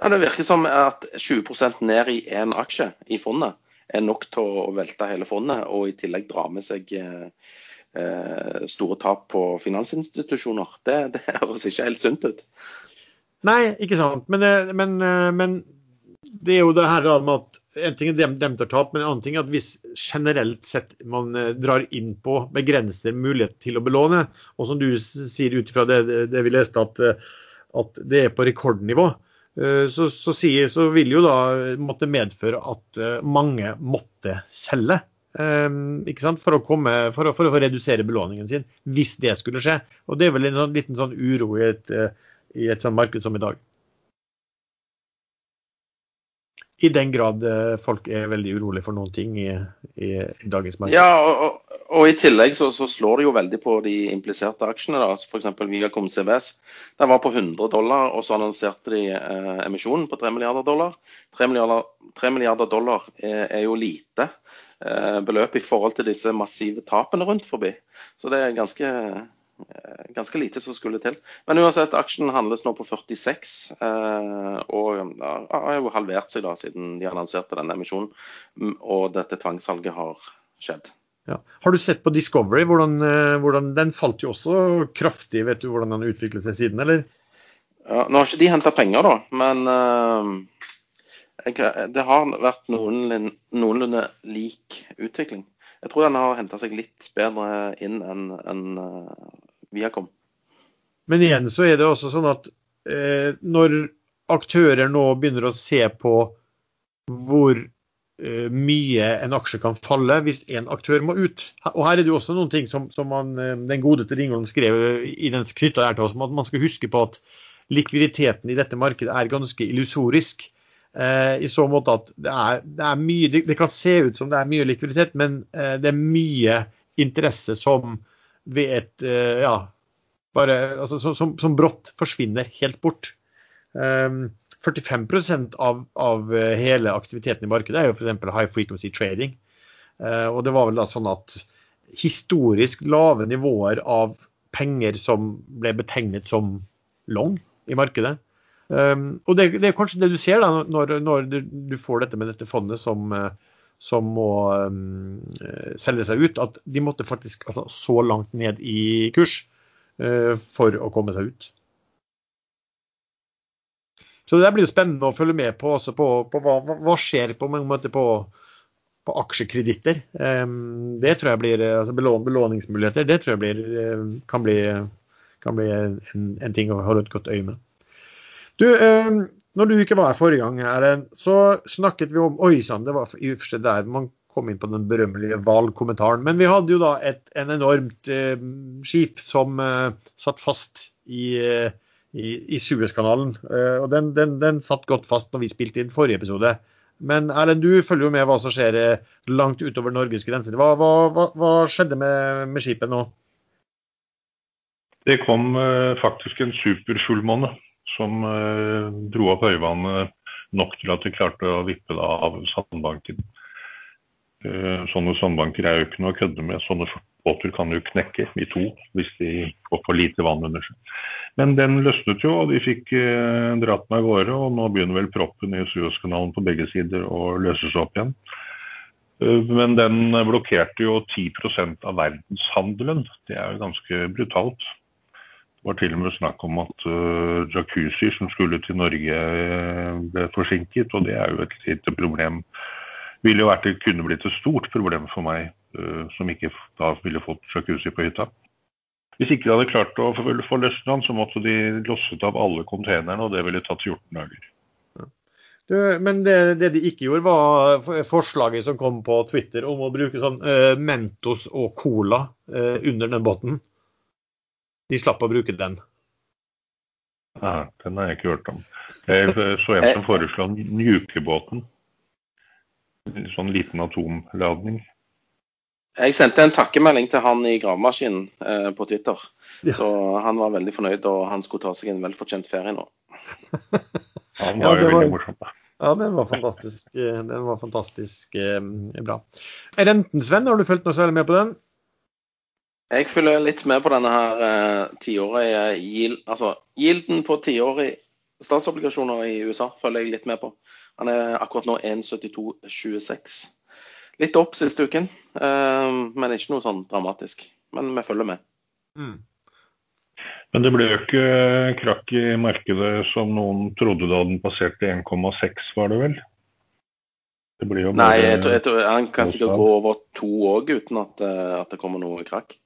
[SPEAKER 2] Ja, Det virker som at 20% ned i én aksje i fondet er nok til å velte hele fondet, og i tillegg dra med seg eh, eh store tap på finansinstitusjoner. Det, det høres ikke helt sunt ut.
[SPEAKER 1] Nei, ikke sant. Men, eh, men, eh, men, det er jo det her med at en ting er dem, dem tar tap, men en annen ting er at hvis generelt sett man drar inn på begrenser mulighet til å belåne, og som du sier ut ifra det, det, vi leste, at, at, det er på rekordnivå, så, så, sier, så, vil jo da måtte medføre at mange måtte selge. sant? For å, komme, for, å, for å redusere belåningen sin, hvis det skulle skje. Og Det er vel en sånn, liten sånn uro i et i et sånt marked som i dag. I den grad eh, folk er veldig urolig for noen ting i, i, i dagens marked.
[SPEAKER 2] Ja, og, og, i tillegg så, så, slår det jo veldig på de impliserte aksjene. da, F.eks. Viacom CVS. Den var på 100 dollar, og så annonserte de eh, emisjonen på 3 milliarder dollar. 3 milliarder, 3 milliarder dollar er, er, jo lite eh, beløp i forhold til disse massive tapene rundt forbi. Så det er ganske Eh, ganske lite som skulle til. Men uansett, aksjen handles nå på 46, eh, og har jo halvert seg da siden de annonserte denne emisjonen. Mm, og dette tvangssalget har skjedd.
[SPEAKER 1] Ja. Har du sett på Discovery? Hvordan, eh, hvordan, den falt jo også kraftig. Vet du hvordan den har utviklet seg siden, eller?
[SPEAKER 2] Ja, nå har ikke de henta penger, da, men uh, jeg, det har vært noenlunde, noenlunde lik utvikling. Jeg tror den har henta seg litt bedre inn enn en, Viacom.
[SPEAKER 1] Men igjen så er det også sånn at uh, når aktører nå begynner å se på hvor eh, mye en aksje kan falle hvis en aktør må ut. Og her er det jo også noen ting som, som man, eh, den gode til Ringholm skrev i den knytta her til oss, at man skal huske på at likviditeten i dette markedet er ganske illusorisk. Eh, I så måte at det er, det er mye det, kan se ut som det er mye likviditet, men eh, det er mye interesse som ved et, eh, ja, bare altså, som, som, som, brått forsvinner helt bort. Um, 45% av, av hele aktiviteten i markedet er jo f.eks. high frequency trading. Uh, og det var vel da sånn at historisk lave nivåer av penger som ble betegnet som long i markedet. Um, og det, det, er kanskje det du ser da, når, når du, får dette med dette fondet som, som må selge seg ut, at de måtte faktisk altså, så langt ned i kurs for å komme seg ut. Så det blir jo spennende å følge med på, på, på hva, hva skjer på på, på aksjekreditter. Um, det tror jeg blir, altså Belåningsmuligheter det tror jeg blir, kan bli, kan bli en, en, ting å holde et godt øye med. Du, um, når du ikke var her forrige gang, så snakket vi om Oi sann, det var i og der man kom inn på den berømmelige valgkommentaren. Men vi hadde jo da et en enormt eh, skip som eh, satt fast i, eh, i, Suezkanalen. Eh, og den, den, den, satt godt fast når vi spilte inn forrige episode. Men Erlend, du følger jo med hva som skjer eh, langt utover Norges grenser. Hva, hva, hva, skjedde med, med, skipet nå?
[SPEAKER 3] Det kom eh, faktisk en superfullmåne som dro opp høyvannet nok til at vi klarte å vippe det av sandbanken. Uh, sånne sandbanker er jo ikke noe å kødde med. Sånne båter kan jo knekke i to hvis de går for lite vann under seg. Men den løsnet jo, og de fikk uh, dratt meg av gårde. Og nå begynner vel proppen i Suezkanalen på begge sider å løses opp igjen. Men den blokkerte jo 10% av verdenshandelen. Det er jo ganske brutalt. Det var til og med snakk om at uh, jacuzzi som skulle til Norge, ble forsinket. Og det er jo et lite problem. Ville jo vært, kunne blitt et stort problem for meg uh, som ikke da ville fått jacuzzi på hytta. Hvis ikke de hadde klart å få løsnet den, så måtte de losset av alle containerne, og det ville tatt 14 dager.
[SPEAKER 1] Du, men det, det, de ikke gjorde, var forslaget som kom på Twitter om å bruke sånn Mentos og Cola under den båten. De slapp å bruke den.
[SPEAKER 3] Ja, den har jeg ikke hørt om. Jeg så en som foreslo Njukebåten. Sånn liten atomladning.
[SPEAKER 2] Jeg sendte en takkemelding til han i gravemaskinen eh, på Twitter. Ja. Så han var veldig fornøyd, og han skulle ta seg en velfortjent ferie nå.
[SPEAKER 3] han var ja, jo veldig morsom, da.
[SPEAKER 1] Ja, den var fantastisk, eh, den var fantastisk eh, bra. Renten, Sven, har du fulgt noe særlig med på den?
[SPEAKER 2] Jeg følger litt med på denne her eh, tiårige yield, altså yielden på tiårige statsobligasjoner i USA. følger jeg litt med på. Han er akkurat nå 1,7226. Litt opp siste uken, eh, men ikke noe sånn dramatisk. Men vi følger med. Mm.
[SPEAKER 3] Men det ble jo ikke krakk i markedet som noen trodde da den passerte 1,6, var det vel?
[SPEAKER 2] Det Nei, jeg tror, jeg tror, han kan sikkert gå over to òg uten at, eh, at, det kommer noe krakk.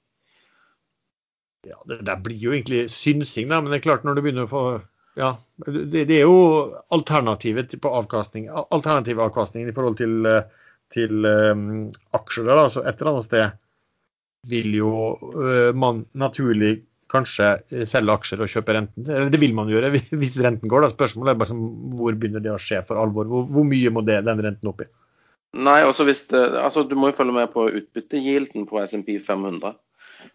[SPEAKER 1] Ja, det, det, blir jo egentlig synsing, da. Men det er klart når du begynner å få Ja, det, det er jo alternativet på avkastning. Alternativ avkastning i forhold til, til um, aksjer. Da. Så et eller annet sted vil jo uh, man naturlig kanskje selge aksjer og kjøpe renten. Det vil man gjøre hvis renten går. da. Spørsmålet er bare som, hvor begynner det å skje for alvor? Hvor, hvor mye må det, den renten opp i?
[SPEAKER 2] Nei, også hvis det, altså Du må jo følge med på utbyttegilden på SMP 500.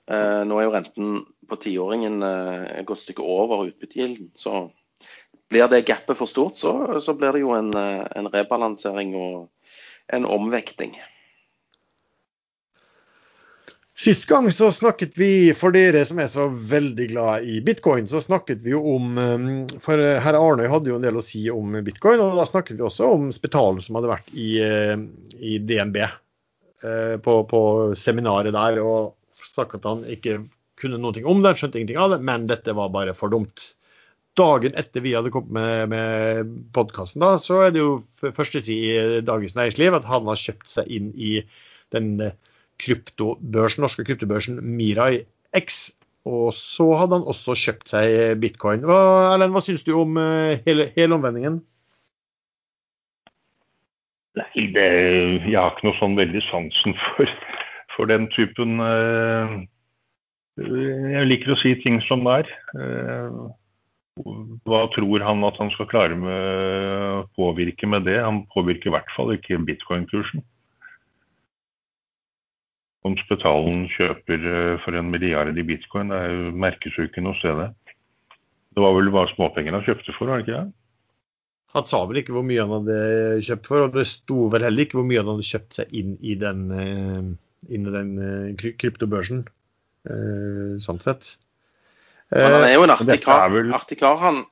[SPEAKER 2] Eh, nå er jo renten på tiåringen gått et stykke over utbyttegilden. Så blir det gapet for stort, så, så blir det jo en, eh, en, rebalansering og en omvekting.
[SPEAKER 1] Sist gang så snakket vi, for dere som er så veldig glad i bitcoin, så snakket vi jo om For herr Arnøy hadde jo en del å si om bitcoin, og da snakket vi også om Spetalen som hadde vært i, i DNB på, på seminaret der. og snakket han ikke kunne noe om det, skjønte ingenting av det, men dette var bare for dumt. Dagen etter vi hadde kommet med, med podkasten, så er det jo førsteside i Dagens Næringsliv at han har kjøpt seg inn i den kryptobørsen, norske kryptobørsen Mirai X. Og så hadde han også kjøpt seg bitcoin. Hva, Erlend, hva syns du om uh, hele, hele omvendingen?
[SPEAKER 3] Nei, det, jeg har ikke noe sånn veldig sansen for for den typen eh, Jeg liker å si ting som det er. Eh, hva tror han at han skal klare med å påvirke med det? Han påvirker i hvert fall ikke bitcoin-kursen. om Spetalen kjøper eh, for en milliard i bitcoin. Det er jo merkes ikke noe sted. Det var vel bare småpenger han kjøpte for, var det ikke det?
[SPEAKER 1] Han sa vel ikke hvor mye han hadde kjøpt for, og det sto vel heller ikke hvor mye han hadde kjøpt seg inn i den, inn i den kry kryptobørsen, sånn sett.
[SPEAKER 2] Men han er jo en artig kar, artig kar han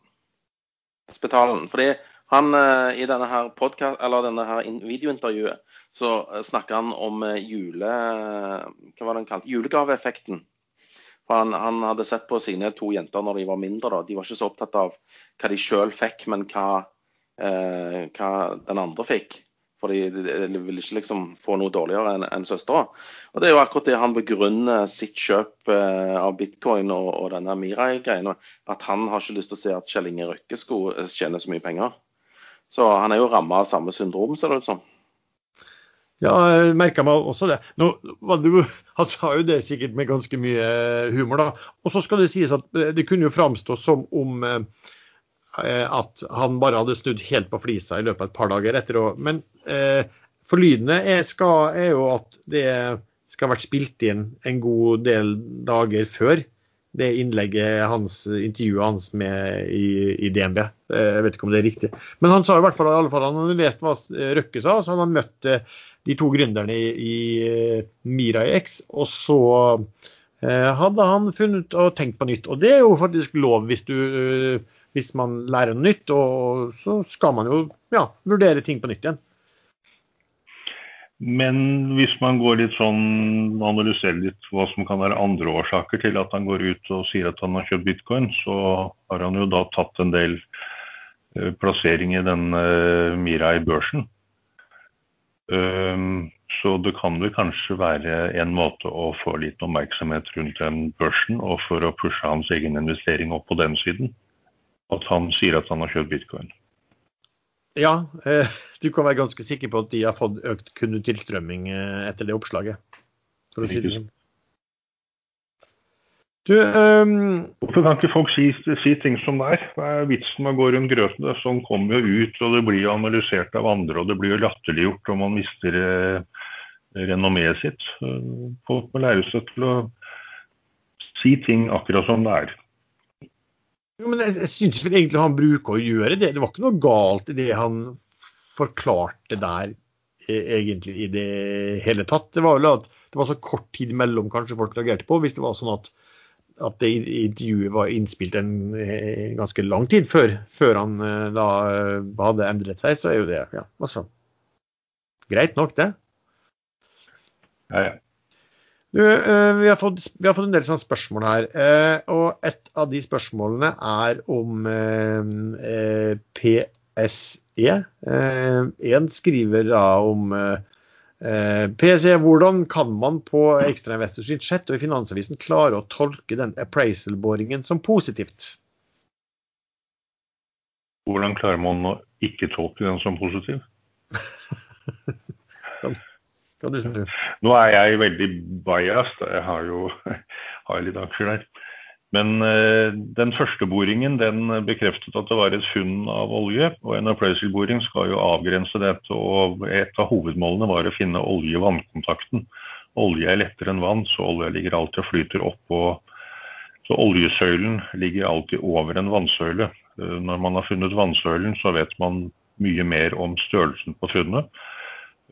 [SPEAKER 2] Spetalen. Fordi han i denne her podcast, eller denne her videointervjuet så snakker han om jule... Hva var det han kalte Julegaveeffekten. For han, han, hadde sett på sine to jenter når de var mindre. Da. De var ikke så opptatt av hva de sjøl fikk, men hva eh, hva den andre fikk. For de, vil ikke liksom få noe dårligere enn en søstera. Og det er jo akkurat det han begrunner sitt kjøp eh, av bitcoin og, og denne Mirai-greia At han har ikke lyst til å se at Kjell Inge Røkke skulle tjene så mye penger. Så han er jo ramma av samme syndrom, ser det ut som.
[SPEAKER 1] Ja, jeg merka meg også det. Nå, han sa jo det sikkert med ganske mye humor, da. Og så skal det sies at det kunne jo framstå som om eh, Eh, at han bare hadde snudd helt på flisa i løpet av et par dager etter. Men eh, forlydende er, skal, er jo at det skal ha vært spilt inn en god del dager før det innlegget hans, intervjuet hans med i, i, DNB. Eh, jeg vet ikke om det er riktig. Men han sa i hvert fall, i alle fall han hadde lest hva Røkke sa, så han har møtt eh, de to gründerne i, i X. Og så hadde han funnet og tenkt på nytt. Og det er jo faktisk lov hvis du hvis man lærer noe nytt. Og så skal man jo ja, vurdere ting på nytt igjen.
[SPEAKER 3] Men hvis man går litt sånn, analyserer litt hva som kan være andre årsaker til at han går ut og sier at han har kjøpt bitcoin, så har han jo da tatt en del uh, plassering i den uh, Mirai-børsen. Um, så det kan vel kanskje være en måte å få litt oppmerksomhet rundt den børsen, og for å pushe hans egen investering opp på den siden at han sier at han har kjøpt bitcoin.
[SPEAKER 1] Ja, eh, du kan være ganske sikker på at de har fått økt kundetilstrømming eh, etter det oppslaget. For å si det sånn.
[SPEAKER 3] Du, um... Hvorfor kan ikke folk si, si, ting som det er? Hva er vitsen med å gå rundt grøten? Sånn kommer jo ut, og det blir analysert av andre, og det blir jo latterliggjort, og man mister eh, renommeet sitt. Folk må lære seg til å si ting akkurat som det er.
[SPEAKER 1] Jo, men jeg, jeg syns vel egentlig han bruker å gjøre det. Det var ikke noe galt i det han forklarte der e, egentlig i det hele tatt. Det var vel at det var så kort tid mellom kanskje folk reagerte på. Hvis det var sånn at, at det intervjuet var innspilt en, en e, ganske lang tid før, før han e, da hadde endret seg, så er jo det ja, altså, greit nok, det.
[SPEAKER 3] Ja, ja.
[SPEAKER 1] Du, eh, vi, har fått, vi, har fått, en del sånne spørsmål her. Eh, og et av de spørsmålene er om eh, PSE. En skriver da om PSE, hvordan kan man på ekstrainvestors chat og i Finansavisen klare å tolke den appraisal-boringen som positivt?
[SPEAKER 3] Hvordan klarer man å ikke tolke den som positiv? Nå er jeg veldig biased, jeg har jo har litt aksjer der. Men eh, den første boringen den bekreftet at det var et funn av olje. Og en appraisal-boring skal jo avgrense dette. Og et av hovedmålene var å finne olje-vannkontakten. Olje er lettere enn vann, så olje ligger alltid og flyter oppå. Så oljesøylen ligger alltid over en vannsøyle. Uh, når man har funnet vannsøylen, så vet man mye mer om størrelsen på funnet.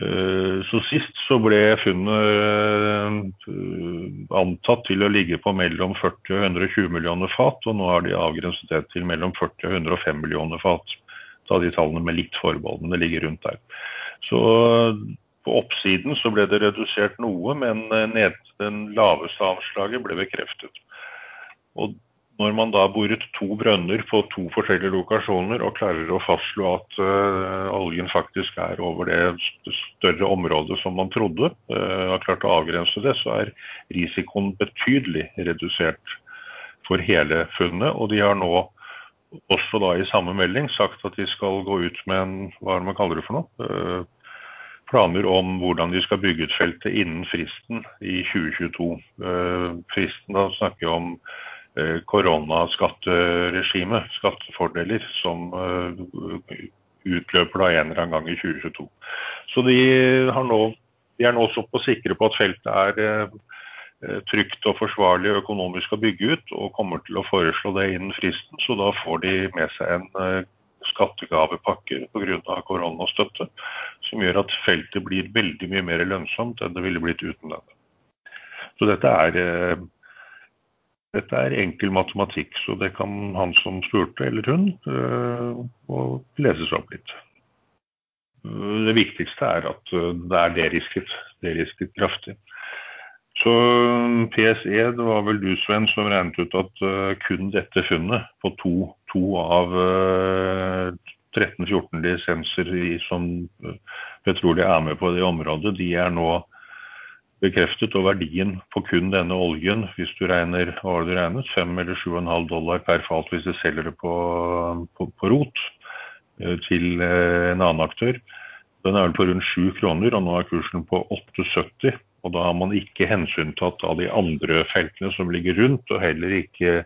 [SPEAKER 3] Eh, så sist så ble funnet eh, antatt til å ligge på mellom 40 og 120 millioner fat, og nå har de avgrenset det til mellom 40 og 105 millioner fat. Ta de tallene med litt forbehold, men det ligger rundt der. Så på oppsiden så ble det redusert noe, men eh, ned, den laveste avslaget ble bekreftet. Og når man da boret to brønner på to forskjellige lokasjoner og klarer å fastslå at uh, oljen faktisk er over det større området som man trodde, uh, har klart å avgrense det, så er risikoen betydelig redusert for hele funnet. Og de har nå også da i samme melding sagt at de skal gå ut med en hva man kaller det for noe, uh, planer om hvordan de skal bygge ut feltet innen fristen i 2022. fristen da snakker om Eh, koronaskatteregime, skattefordeler, som eh, utløper da en eller annen gang i 2022. Så de nå de er nå såpass sikre på at feltet er eh, trygt og forsvarlig økonomisk å bygge ut, og kommer til å foreslå det innen fristen. Så da får de med seg en skattegavepakke pga. koronastøtte, som gjør at feltet blir veldig mye mer lønnsomt enn det ville blitt uten den. Så dette er, dette er enkel matematikk, så det kan han som spurte, eller hun, uh, lese seg opp litt. Det viktigste er at eh, det er derisket, derisket kraftig. Så PSE, det var vel du Sven som regnet ut at kun dette funnet på to, to av uh, 13-14 lisenser som Petroleum er med på det området, de er nå bekreftet. Og verdien på kun denne oljen, hvis du regner hva du regnet, 5 eller 7,5 dollar per fat hvis du selger det på, på, på rot uh, til uh, en annen aktør, den er vel på rundt 7 kroner, og nå er kursen på 8,70. Og da har man ikke hensyntatt av de andre feltene som ligger rundt, og heller ikke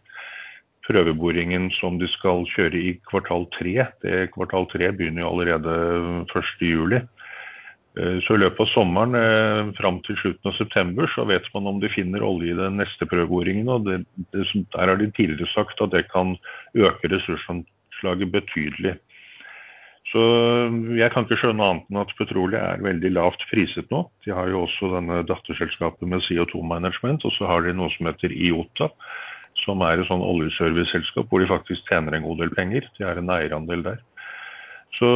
[SPEAKER 3] prøveboringen som de skal kjøre i kvartal tre. Det kvartal tre begynner jo allerede 1.7. Eh, så i løpet av sommeren eh, fram til slutten av september så vet man om de finner olje i den neste prøveboringen. og det, det, Der har de tidligere sagt at det kan øke ressursanslaget betydelig. Så jeg kan ikke skjønne annet enn at petroleum er veldig lavt priset nå. De har jo også denne datterselskapet med CO2 Management, og så har de noe som heter IOTA, som er et sånn oljeserviceselskap hvor de faktisk tjener en god del penger. De har en eierandel der. Så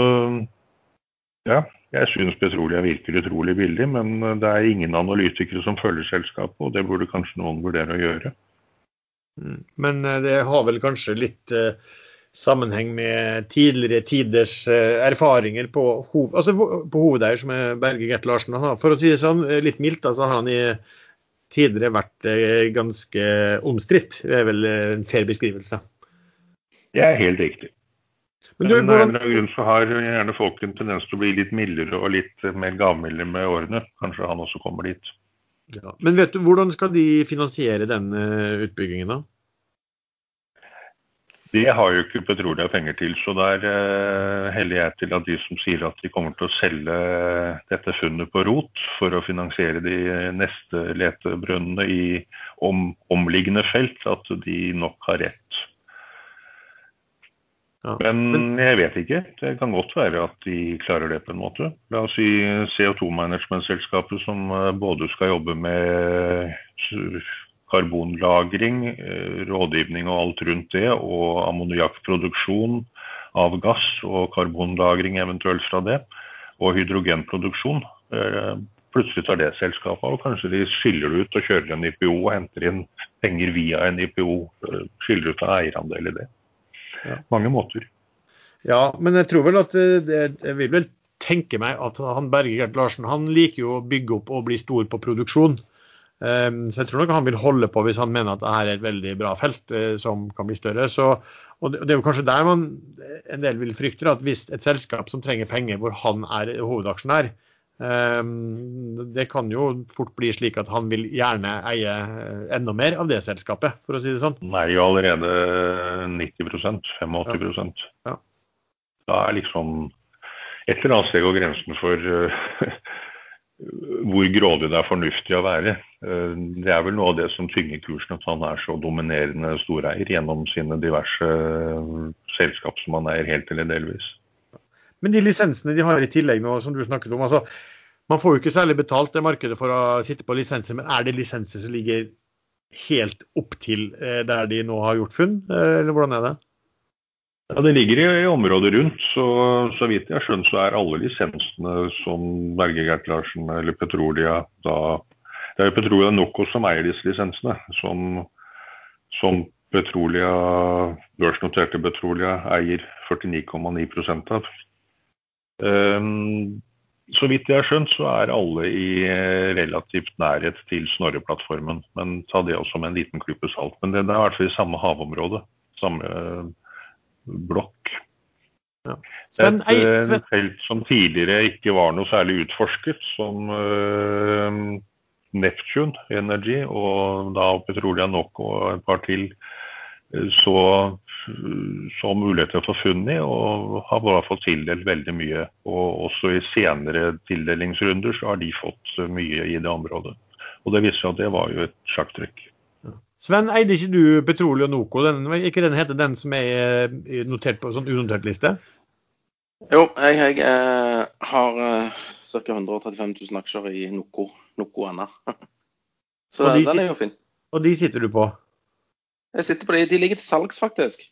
[SPEAKER 3] ja, jeg syns petroleum virker utrolig billig, men det er ingen analytikere som følger selskapet, og det burde kanskje noen vurdere å gjøre.
[SPEAKER 1] Mm. Men eh, det har vel kanskje litt uh sammenheng med tidligere tiders eh, erfaringer på, hov, altså på hovedeier, som er Berge Gert Larsen. har. For å si det sånn, eh, litt mildt, så har han i tidligere vært eh, ganske omstridt. Det er vel en fair beskrivelse?
[SPEAKER 3] Det er helt riktig. Men du, hvordan... grunn så har gjerne folk en tendens til å bli litt mildere og litt mer gavmilde med årene. Kanskje han også kommer dit.
[SPEAKER 1] Ja. Men vet du, hvordan skal de finansiere denne utbyggingen, da?
[SPEAKER 3] Det har jo ikke Petrolia penger til, så der uh, heller jeg til at de som sier at de kommer til å selge dette funnet på rot for å finansiere de neste letebrønnene i om, omliggende felt, at de nok har rett. Ja. Men jeg vet ikke. Det kan godt være at de klarer det på en måte. La oss si CO2-managementselskapet som eh, både skal jobbe med karbonlagring, eh, rådgivning og alt rundt det, og ammoniakkproduksjon av gass og karbonlagring eventuelt fra det, og hydrogenproduksjon. Eh, plutselig tar det selskapet av, og kanskje de skiller ut og kjører en IPO og henter inn penger via en IPO. Eh, skiller ut av eierandel i det. Mange måter.
[SPEAKER 1] Ja, men jeg tror vel at jeg vil vel tenke meg at han Berge Gert Larsen han liker jo å bygge opp og bli stor på produksjon. Ehm, så jeg tror nok han vil holde på hvis han mener at dette er et veldig bra felt eh, som kan bli større. Så, og det er jo kanskje der man en del vil frykte at hvis et selskap som trenger penger, hvor han er hovedaksjonær, det kan jo fort bli slik at han vil gjerne eie eh, enda mer av det selskapet, for å si det sånn.
[SPEAKER 3] Han eier jo allerede 90% 85 ja. ja. Da er liksom et eller annet sted går grensen for uh, hvor grådig det er fornuftig å være. Eh, det er vel noe av det som tynger kursen, at han er så dominerende storeier gjennom sine diverse eh, selskap som han eier helt eller delvis.
[SPEAKER 1] Men de lisensene de har i tillegg nå, som du snakket om, altså, man får jo ikke særlig betalt det markedet for å sitte på lisenser, men er det lisenser som ligger helt opp til eh, der de nå har gjort funn, eller hvordan er det?
[SPEAKER 3] Ja, Det ligger i, i området rundt. Så, så vidt jeg har skjønt, så er alle lisensene som Berge Gert Larsen eller Petrolia da Det er jo Petrolia Noco som eier disse lisensene. Som, som Petrolia, børsnoterte Petrolia eier 49,9% av. Um, så vidt jeg har skjønt, så er alle i relativt nærhet til Snorre-plattformen. Men ta det også med en liten klype salt. Men det, det er i hvert fall i samme havområde. Samme blokk. Ja. Sven, Et ei, eh, Sven. felt som tidligere ikke var noe særlig utforsket, som uh, Neptune Energy og da Petrolia Noco og et par til, så, så muligheter for funn i, og har bare fått tildelt veldig mye. Og også i senere tildelingsrunder så har de fått mye i det området. Og det viser seg at det var jo et sjakktrekk.
[SPEAKER 1] Sven, eide ikke du Petroleum Noco? Den, ikke den heter den som er notert på sånn unotert liste?
[SPEAKER 2] Jo, jeg, jeg eh, har eh, ca. 135 000 aksjer i Noco, Noco Anna. Så
[SPEAKER 1] de
[SPEAKER 2] den er jo fin.
[SPEAKER 1] Og de sitter du på?
[SPEAKER 2] Jeg sitter på de. De ligger til salgs, faktisk.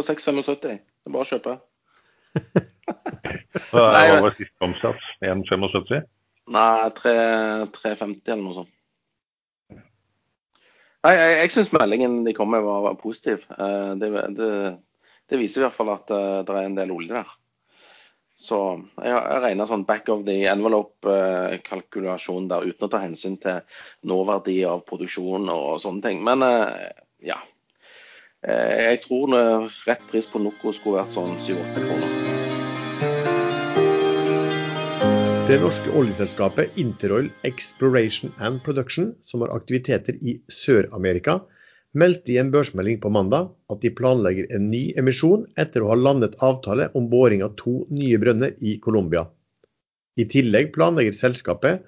[SPEAKER 2] På 6,75. Det er bare å kjøpe.
[SPEAKER 3] Hva
[SPEAKER 2] er
[SPEAKER 3] over siste omsats? 1,75?
[SPEAKER 2] Nei, 3,50 eller noe sånt. Nei, jeg, jeg syns meldingen de kom med var, var positiv. Eh, Det, det, det viser i hvert fall at eh, det er en del olje der. Så jeg, jeg regner sånn back of the envelope-kalkulasjon der uten å ta hensyn til nåverdi av produksjon og sånne ting. Men eh, ja. Eh, Jeg tror rett pris på Noco skulle vært sånn 7-8 kroner.
[SPEAKER 1] Det norske oljeselskapet Interoil Exploration and Production, som har aktiviteter i Sør-Amerika, meldte i en børsmelding på mandag at de planlegger en ny emisjon etter å ha landet avtale om boring av to nye brønner i Colombia. I tillegg planlegger selskapet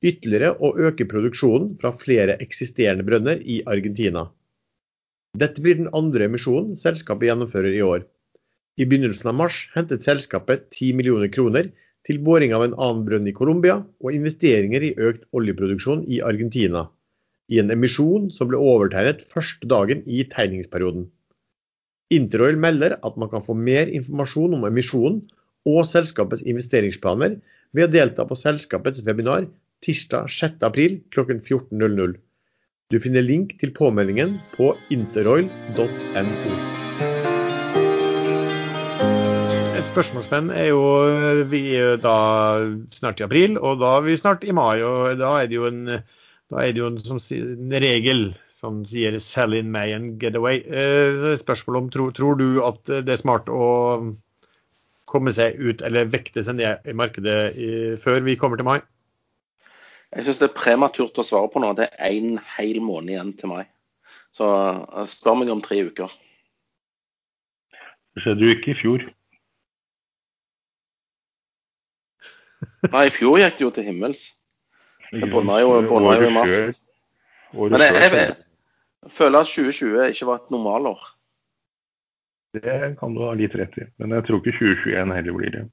[SPEAKER 1] ytterligere å øke produksjonen fra flere eksisterende brønner i Argentina. Dette blir den andre emisjonen selskapet gjennomfører i år. I begynnelsen av mars hentet selskapet 10 millioner kroner til boring av en annen brønn i Colombia og investeringer i økt oljeproduksjon i Argentina, i en emisjon som ble overtegnet første dagen i tegningsperioden. Interoil melder at man kan få mer informasjon om emisjonen og selskapets investeringsplaner ved å delta på selskapets webinar tirsdag 6. april klokken 14.00. Du finner link til påmeldingen på interoil.no. Et spørsmålspenn er jo Vi er da snart i april, og da er vi snart i mai. og Da er det jo en, det jo en, som, en regel som sier 'sell in May and get away'. Eh, Spørsmålet om tror, tror du at det er smart å komme seg ut eller vekte seg ned i markedet i, før vi kommer til mai?
[SPEAKER 2] Jeg syns det er prematurt å svare på nå. Det er én hel måned igjen til mai. Så eh, spør meg om tre uker.
[SPEAKER 3] Det skjedde jo ikke i fjor.
[SPEAKER 2] Nei, i fjor gikk det jo til himmels.
[SPEAKER 3] Det
[SPEAKER 2] bånda jo- jo i mars. Men jeg, jeg, jeg føler at 2020 ikke var et normalår.
[SPEAKER 3] Det kan du ha litt rett i. Men jeg tror ikke 2021 heller blir det.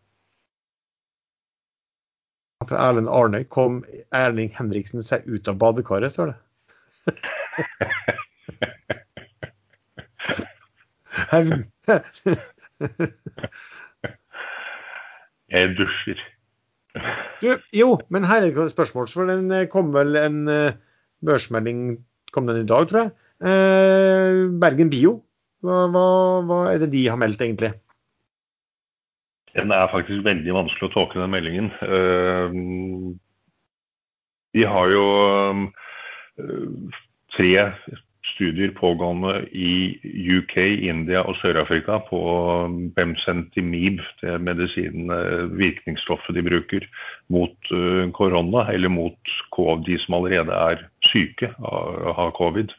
[SPEAKER 1] Fra Erlend Arne kom Erling Henriksen seg ut av badekaret, står det.
[SPEAKER 3] Jeg dusjer.
[SPEAKER 1] Du, jo, men her er det et spørsmål. For den eh, kom vel en eh, børsmelding kom den i dag, tror jeg. Eh, Bergen Bio. Hva, hva, hva er det de har meldt, egentlig?
[SPEAKER 3] Den er faktisk veldig vanskelig å tolke, den meldingen. Eh, De har jo eh, tre studier pågående i UK, India og Sør-Afrika på Bemcentimib, det medisinen, eh, virkningsstoffet de bruker mot eh, korona, eller mot de som allerede er syke av covid.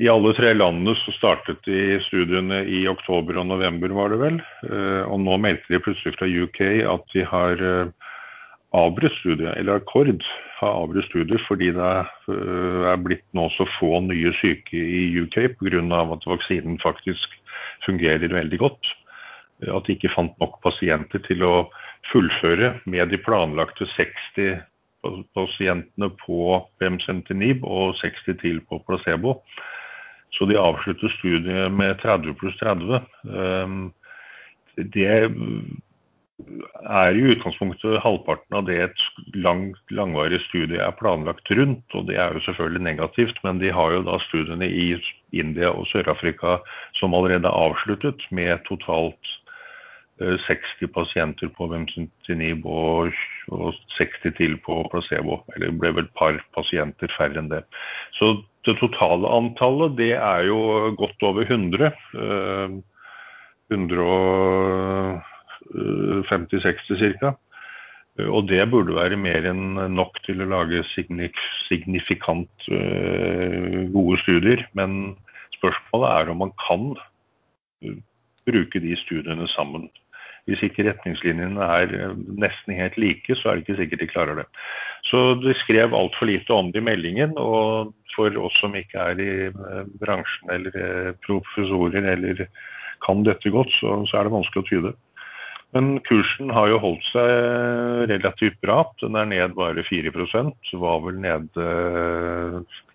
[SPEAKER 3] I alle tre landene så startet de studiene i oktober og november, var det vel. Eh, og nå meldte de plutselig fra UK at de har eh, avbrutt studiet, eller Akkord har avbrutt studiet fordi det eh, er blitt nå så få nye syke i UK pga. at vaksinen faktisk fungerer veldig godt. At de ikke fant nok pasienter til å fullføre med de planlagte 60 pasientene på Bemcentinib og 60 til på placebo. Så de avslutter studiet med 30 pluss 30. Um, Det er i utgangspunktet halvparten av det et lang, langvarig studie er planlagt rundt, og det er jo selvfølgelig negativt. Men de har jo da studiene i India og Sør-Afrika som allerede er avsluttet, med totalt eh, 60 pasienter på Vemcentinib og, og 60 til på placebo. Eller det ble vel et par pasienter færre enn det. Så det totale antallet det er jo godt over 100. eh, 150-60 ca. Og det burde være mer enn nok til å lage signifikant uh, gode studier. Men spørsmålet er om man kan bruke de studiene sammen. Hvis ikke retningslinjene er nesten helt like, så er det ikke sikkert de klarer det. Så de skrev altfor lite om det i meldingen. Og for oss som ikke er i bransjen eller professorer eller kan dette godt, så, så er det vanskelig å tyde. Men kursen har jo holdt seg relativt bra. Den er ned bare 4% Var vel nede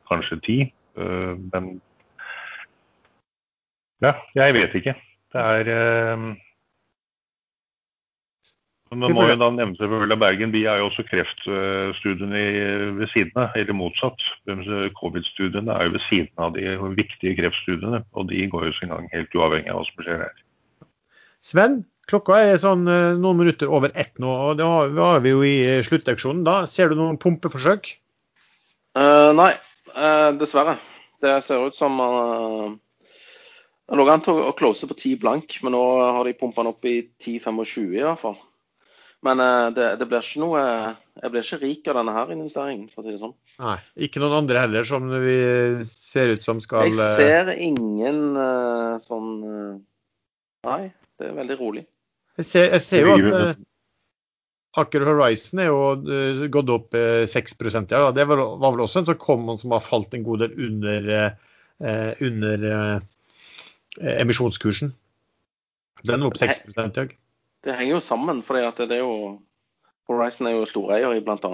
[SPEAKER 3] kanskje 10 eh, Men ja, jeg vet ikke. Det er eh, man må jo da nevne selvfølgelig Bergen. Vi er jo også kreftstudiene ved siden av, eller motsatt. Covid-studiene er jo ved siden av de viktige kreftstudiene, og de går jo sin gang helt uavhengig av hva som skjer her.
[SPEAKER 1] Sven, Klokka er sånn eh, noen minutter over ett nå, og da var vi jo i eh, sluttauksjonen. da. Ser du noen pumpeforsøk?
[SPEAKER 2] Uh, nei, uh, dessverre. Det ser ut som uh, Det lå an til å close på 10 blank, men nå har de pumpa den opp i 10,25 i hvert fall. Men uh, det, det, blir ikke noe Jeg blir ikke rik av denne her investeringen, for å si det sånn.
[SPEAKER 1] Nei, Ikke noen andre heller som vi ser ut som skal
[SPEAKER 2] Jeg ser ingen sånn Nei, det er veldig rolig.
[SPEAKER 1] Jeg ser, jeg ser jo at Aker Horizon er jo gått opp uh, 6 ja. Det var, var, vel også en sånn common som har falt en god del under, under emisjonskursen. Den var opp 6 i dag.
[SPEAKER 2] Det henger jo sammen, for det er jo Horizon er jo storeier i bl.a.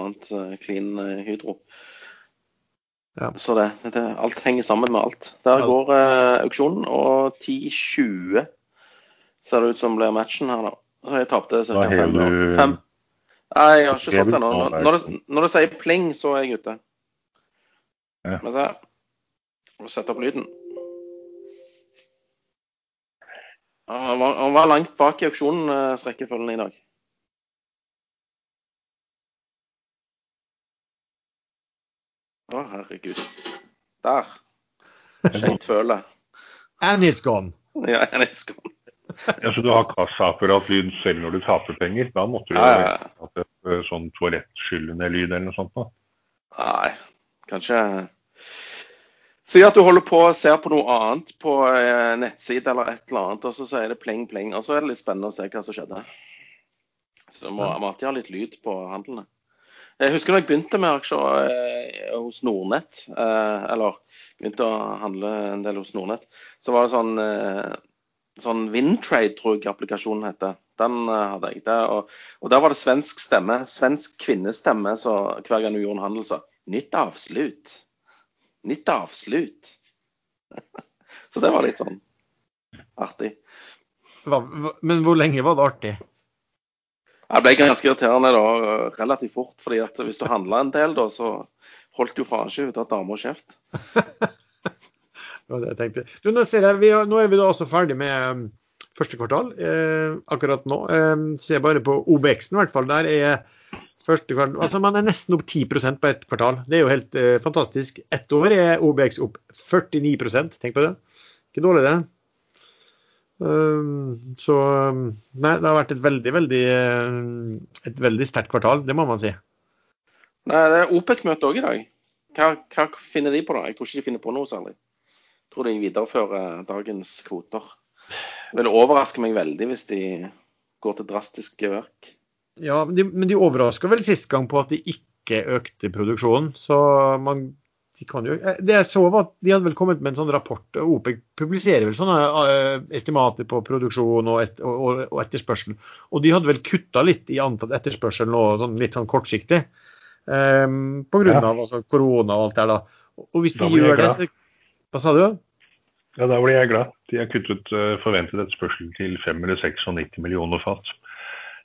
[SPEAKER 2] Clean Hydro. Ja. Så det, det, alt henger sammen med alt. Der ja. går auksjonen, og 10-20 ser det ut som blir matchen her, da. Så jeg tapte ca. fem. Du... fem. Nei, jeg har ikke solgt ennå. Når, når, det, når det sier pling, så er jeg ute. Ja. Vi se. Må sette opp lyden. Han var, han var langt bak i auksjonsrekkefølgen eh, i dag. Å, herregud. Der. Skeivt føle.
[SPEAKER 1] And it's gone.
[SPEAKER 2] Ja, and it's gone.
[SPEAKER 3] Ja, så du har kassaapparat-lyd selv når du taper penger? Da måtte du ha ja, hatt et eh, sånn toalettskyllende lyd eller noe sånt? da.
[SPEAKER 2] Nei, kanskje Si at du holder på og ser på noe annet på eh, nettside eller et eller annet, og så sier det pling, pling. Og så er det litt spennende å se hva som skjedde. Så du må, alltid ha litt lyd på handlene. Jeg husker da jeg begynte med aksjer eh, hos Nordnett, eh, eller begynte å handle en del hos Nordnett, så var det sånn eh, sånn Windtrade, tror jeg applikasjonen heter. Den uh, hadde jeg. Der, og, og, der var det svensk stemme, svensk kvinnestemme, så hver gang du gjorde en handel, sa nytt avslut. Nytt avslut. så det var litt sånn artig.
[SPEAKER 1] Men hvor lenge var det artig?
[SPEAKER 2] Det ble ganske irriterende da, relativt fort. fordi at hvis du handla en del, da, så holdt jo faen ikke ut av dama kjeft.
[SPEAKER 1] Det var det jeg tenkte. Du, nå, jeg, vi har, nå, er vi da også ferdig med um, første kvartal eh, akkurat nå. Eh, ser bare på OBX-en i hvert fall. Der er første kvartal Altså man er nesten opp 10% på ett kvartal. Det er jo helt eh, fantastisk. Ett år er OBX opp 49% Tenk på det. Ikke dårlig, det. Um, så um, Nei, det har vært et veldig, veldig uh, et veldig sterkt kvartal. Det må man si.
[SPEAKER 2] Nei, det er OPEC-møte òg i dag. Hva, hva, finner de på da? Jeg tror ikke de finner på noe særlig Jeg tror de viderefører dagens kvoter. Det vil overraske meg veldig hvis de går til drastiske verk.
[SPEAKER 1] Ja, men de, men de overraska vel sist gang på at de ikke økte produksjonen. Så man de kan jo Det jeg så var at de hadde vel kommet med en sånn rapport. OPEC publiserer vel sånne uh, estimater på produksjon og, est, og, og, etterspørsel. Og de hadde vel kutta litt i antall etterspørsel nå, sånn, litt sånn kortsiktig. Um, grunn Ja. Altså, korona og alt det der. da. Og hvis de gjør det, så hva sa du?
[SPEAKER 3] Ja, Da blir jeg glad. De har kuttet uh, forventet etterspørsel til 5 eller 96 millioner fat.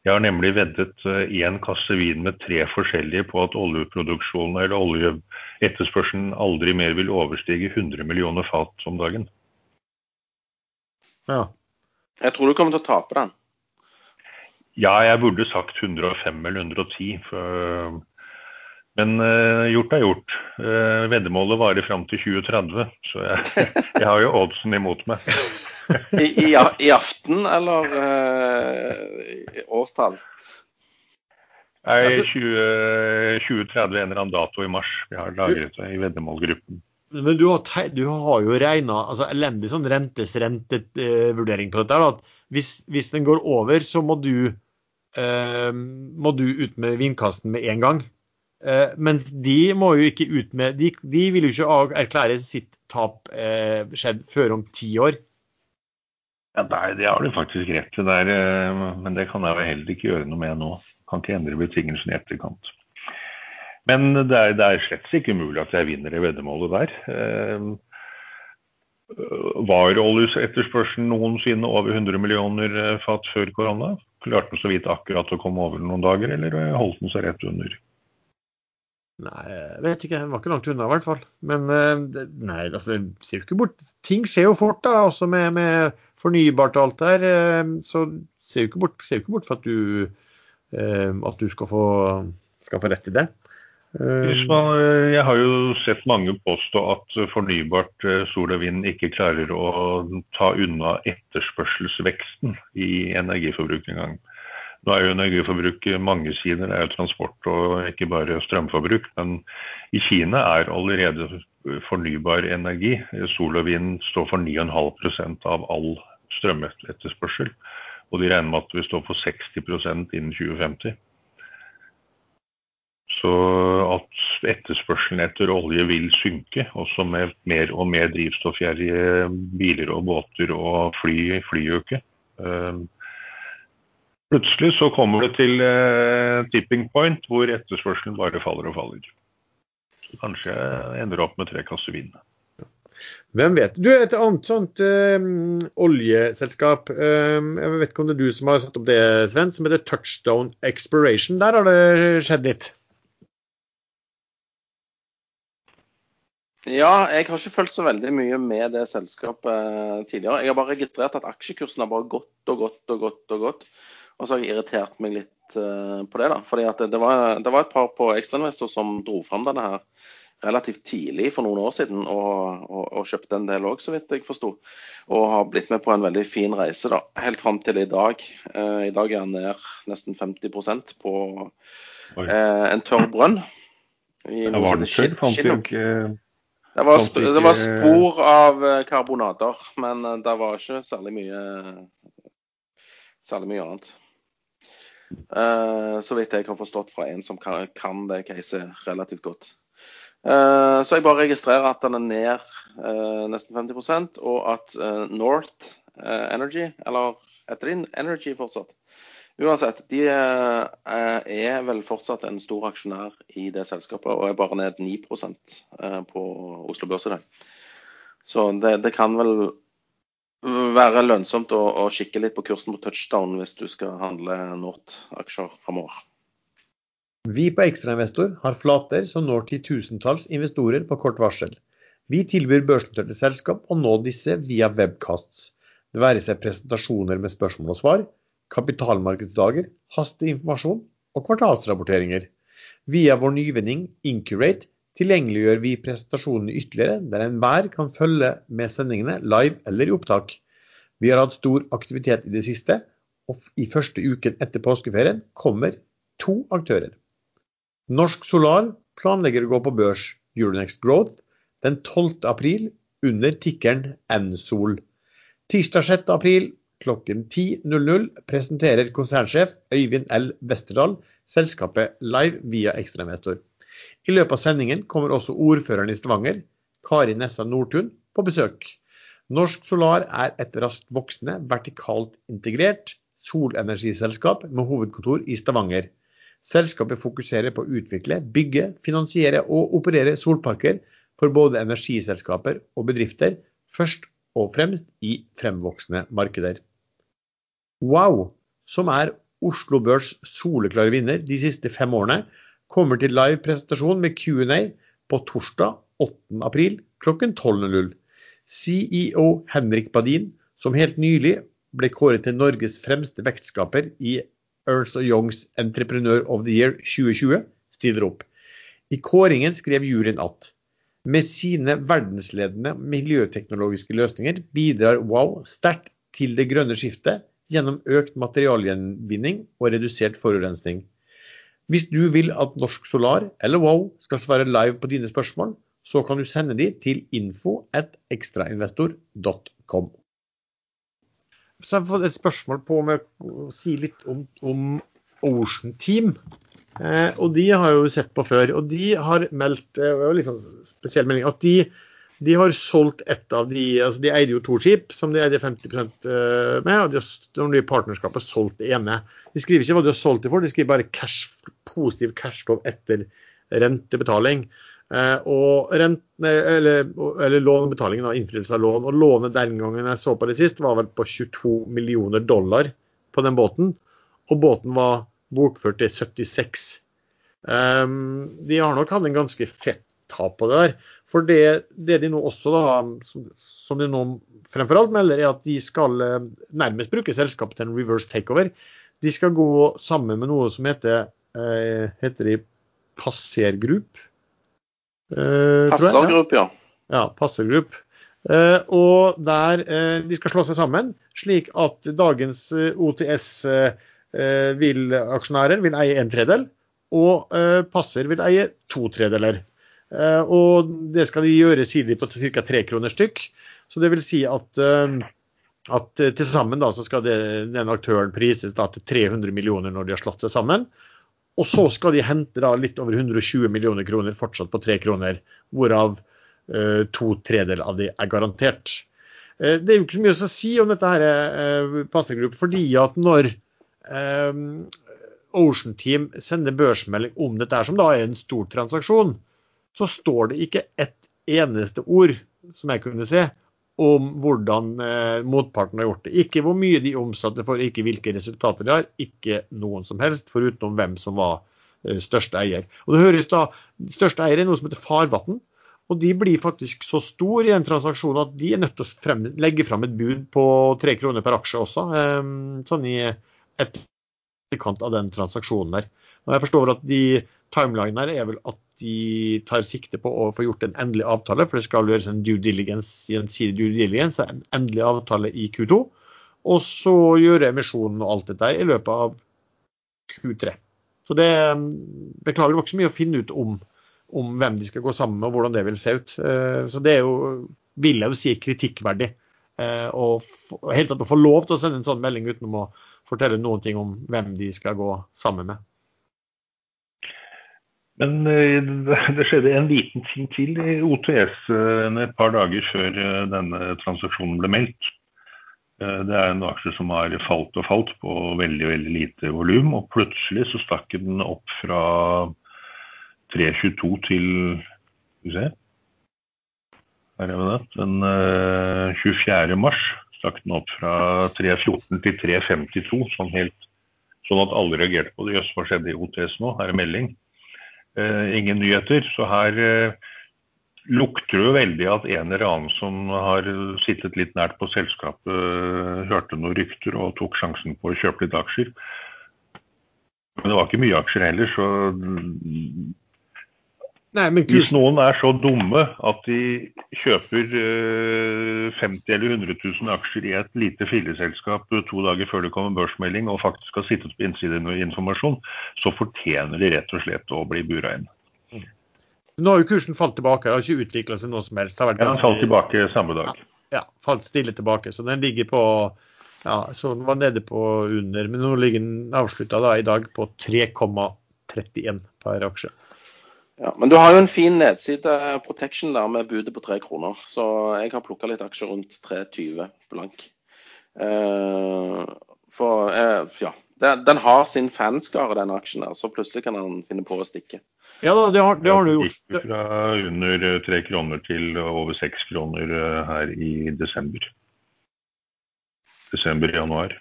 [SPEAKER 3] Jeg har nemlig veddet én uh, kasse vin med tre forskjellige på at oljeproduksjonen eller oljeetterspørselen aldri mer vil overstige 100 millioner fat om dagen.
[SPEAKER 2] Ja. Jeg tror du kommer til å tape den.
[SPEAKER 3] Ja, jeg burde sagt 105 eller 110. For men uh, gjort er gjort. Uh, veddemålet varer fram til 2030, så jeg, jeg, har jo oddsen imot meg.
[SPEAKER 2] I, i, I, aften eller uh, årstall?
[SPEAKER 3] Nei,
[SPEAKER 1] 2030
[SPEAKER 3] 20 2030 en eller annen dato i mars. Vi har lagret det i veddemålgruppen.
[SPEAKER 1] Men du har, du har jo regna altså elendig sånn rentes rentevurdering på dette. da, hvis, hvis den går over, så må du, eh, må du ut med vindkasten med en gang. Eh, mens de må jo ikke ut med De, de vil jo ikke erklære sitt tap eh, skjedd før om ti år.
[SPEAKER 3] Ja, nei, Det har du faktisk rett til, der, eh, men det kan jeg jo heller ikke gjøre noe med nå. Kan ikke endre betingelsene i etterkant. Men det er, det er slett ikke umulig at jeg vinner det veddemålet der. Eh, Var oljeetterspørselen noensinne over 100 millioner eh, fat før korona? Klarte den så vidt akkurat å komme over noen dager, eller holdt den seg rett under?
[SPEAKER 1] Nei, jeg vet ikke. Den var ikke langt unna, i hvert fall. Men nei, altså, ser jo ikke bort Ting skjer jo fort, da, også med, med fornybart og alt der. eh, Så ser vi ikke bort, jo ikke bort for at du, eh, at du skal få, skal få rett i det. Eh,
[SPEAKER 3] man, jeg har jo sett mange påstå at fornybart sol og vind ikke klarer å ta unna etterspørselsveksten i energiforbruk engang. Nå er jo energiforbruk mange sider, det er jo transport og ikke bare strømforbruk. Men i Kina er allerede fornybar energi, sol og vind, står for 9,5% av all strømetterspørsel. Og de regner med at vi står for 60% innen 2050. Så at etterspørselen etter olje vil synke, også med mer og mer drivstoffgjerrige biler og båter og fly, flyuke. Eh, Plutselig så kommer det til eh, tipping point hvor etterspørselen bare faller og faller. Så kanskje jeg ender opp med tre kasser vin.
[SPEAKER 1] Hvem vet. Du, et annet sånt øh, oljeselskap. øh, jeg vet ikke om det er du som har satt opp det, Sven, som heter Touchstone Exploration. Der har det skjedd litt.
[SPEAKER 2] Ja, jeg har ikke fulgt så veldig mye med det selskapet tidligere. Jeg har bare registrert at aksjekursen har bare gått og gått og gått. Og gått. Og så har jeg irritert meg litt uh, på det. da. Fordi at det, det, var, det var et par på ekstrainvestor som dro fram denne her relativt tidlig for noen år siden, og, og, og kjøpte en del òg, så vidt jeg forsto. Og har blitt med på en veldig fin reise da, helt fram til i dag. Uh, I dag er han ned nesten 50% på eh, en tørr brønn. I noe
[SPEAKER 3] var det tørr? Fant
[SPEAKER 2] Chinook.
[SPEAKER 3] ikke
[SPEAKER 2] Det var, det var spor av karbonader, karbonater, men det var ikke særlig mye særlig mye annet. Eh, så vidt jeg har forstått fra en som kan, kan det caset relativt godt. Eh, så jeg bare registrerer at den er ned eh, nesten 50 og at North Energy, eller heter de Energy fortsatt? Uansett, de er vel fortsatt en stor aksjonær i det selskapet, og er bare ned 9 eh, på Oslo Børs i dag. Så det, det kan vel være lønnsomt å, å kikke litt på kursen på touchdown hvis du skal handle Nort-aksjer framover.
[SPEAKER 1] Vi på Ekstrainvestor har flater som når til tusentalls investorer på kort varsel. Vi tilbyr børsnoterte selskap å nå disse via webcasts, det være seg presentasjoner med spørsmål og svar, kapitalmarkedsdager, hasteinformasjon og kvartalsrapporteringer. Via vår nyvinning Incurate tilgjengeliggjør vi presentasjonene ytterligere, der enhver kan følge med sendingene live eller i opptak. Vi har hatt stor aktivitet i det siste, og i første uken etter påskeferien kommer to aktører. Norsk Solar planlegger å gå på børs Euronext Growth den 12. april under tikkeren NSOL. Tirsdag 6. april klokken 10.00 presenterer konsernsjef Øyvind L. Westerdal selskapet live via ekstrainvestor. I løpet av sendingen kommer også ordføreren i Stavanger, Kari Nessa Nordtun, på besøk. Norsk Solar er et raskt voksende, vertikalt integrert solenergiselskap med hovedkontor i Stavanger. Selskapet fokuserer på å utvikle, bygge, finansiere og operere solparker for både energiselskaper og bedrifter, først og fremst i fremvoksende markeder. Wow, som er Oslo Børs soleklare vinner de siste fem årene, kommer til live presentasjon med Q&A på torsdag 8. april klokken 12.00. CEO Henrik Badin, som helt nylig ble kåret til Norges fremste vektskaper i Ernst Youngs Entrepreneur of the Year 2020, stiller opp. I kåringen skrev juryen at med sine verdensledende miljøteknologiske løsninger bidrar Wow sterkt til det grønne skiftet gjennom økt materialgjenvinning og redusert forurensning. Hvis du vil at Norsk Solar eller Wow skal svare live på dine spørsmål, så kan du sende de til info at ekstrainvestor.com. Så jeg har fått et spørsmål på om jeg si litt om, om Ocean Team. Eh, og de har jeg jo sett på før. Og de har meldt det var litt sånn spesiell melding, at de, de, har solgt et av de altså De eide jo to skip som de eide 50 eh, med. og de har de partnerskapet solgt det ene. De skriver ikke hva de har solgt det for, de skriver bare cash, positiv cashflow etter rentebetaling. Eh, og rent, eller, eller lånebetalingen av innfrielse av lån. Og lånet den gangen jeg så på det sist, var vel på 22 millioner dollar på den båten. Og båten var bokført til 76. Um, ehm, de har nok hatt en ganske fett tap på det der. For det, det de nå også, da, som, de nå fremfor alt melder, er at de skal eh, nærmest bruke selskapet til en reverse takeover. De skal gå sammen med noe som heter, eh, heter de Passer Group.
[SPEAKER 2] Eh, Passergrupp, ja.
[SPEAKER 1] Ja, Passergrupp. Eh, og der eh, de skal slå seg sammen, slik at dagens eh, OTS eh, vil vil eie en tredel, og eh, Passer vil eie to tredeler. Og det skal de gjøre sidelig på ca. tre kroner stykk. Så det vil si at at til sammen da, så skal det, den aktøren prises da til 300 millioner når de har slått seg sammen. Og så skal de hente da litt over 120 millioner kroner fortsatt på tre kroner, hvorav uh, to tredeler av de er garantert. Uh, det er jo ikke så mye å si om dette her uh, Passer fordi at når uh, Ocean Team sender børsmelding om dette her, som da er en stor transaksjon, så står det ikke ett eneste ord, som jeg kunne se, om hvordan eh, motparten har gjort det. Ikke hvor mye de omsatte for, ikke hvilke resultater de har. Ikke noen som helst, foruten hvem som var eh, største eier. Og det høres da, Største eier er noe som heter Farvatn. Og de blir faktisk så stor i den transaksjonen at de er nødt til å frem, legge fram et bud på tre kroner per aksje også. Eh, sånn i etterkant av den transaksjonen der. Og jeg forstår at de timelinene her er vel at de tar sikte på å få gjort en endelig avtale, for det skal gjøres en due diligence, gjensidig due diligence, en endelig avtale i Q2. Og så gjøre emisjonen og alt dette i løpet av Q3. Så det Beklager, det ikke så mye å finne ut om, om hvem de skal gå sammen med og hvordan det vil se ut. Eh, så det er jo, vil jeg jo si, kritikkverdig. Eh, og helt tatt å få lov til å sende en sånn melding uten å fortelle noen ting om hvem de skal gå sammen med.
[SPEAKER 3] Men eh, det skjedde en liten ting til i OTS eh, et par dager før eh, denne transaksjonen ble meldt. Det er en aksje som har falt og falt på veldig veldig lite volum. Og plutselig så stakk den opp fra 3,22 til Skal vi se Her er det. Den 24. mars stakk den opp fra 3,14 til 3,52. Sånn, sånn at alle reagerte på det. Jøss, hva skjedde i OTS nå? Her er melding. Eh, ingen nyheter. Så her eh, lukter det jo veldig at en eller annen som har sittet litt nært på selskapet, eh, hørte noen rykter og tok sjansen på å kjøpe litt aksjer. Men det var ikke mye aksjer heller, så Nei, Hvis noen er så dumme at de kjøper 50 eller 100 000 aksjer i et lite filleselskap to dager før det kommer børsmelding, og faktisk har sittet på innsideinformasjon, så fortjener de rett og slett å bli bura inn.
[SPEAKER 1] Nå har jo kursen falt tilbake, det har ikke utvikla seg noe som helst.
[SPEAKER 3] Det har vært ja, den falt tilbake samme dag.
[SPEAKER 1] Ja, ja, falt stille tilbake. Så den ligger på ja, så den var nede på under, men nå ligger den avslutta i dag på 3,31 per aksje.
[SPEAKER 2] Ja, Men du har jo en fin nedside protection der med budet på tre kroner. Så jeg har plukka litt aksjer rundt 3,20 blank. Uh, for uh, ja, den, den, har sin fanskare, den aksjen der. Så plutselig kan han finne på å stikke.
[SPEAKER 1] Ja da, det har, det har du gjort.
[SPEAKER 3] Det gikk fra under tre kroner til over seks kroner eh, her i desember. Desember-januar.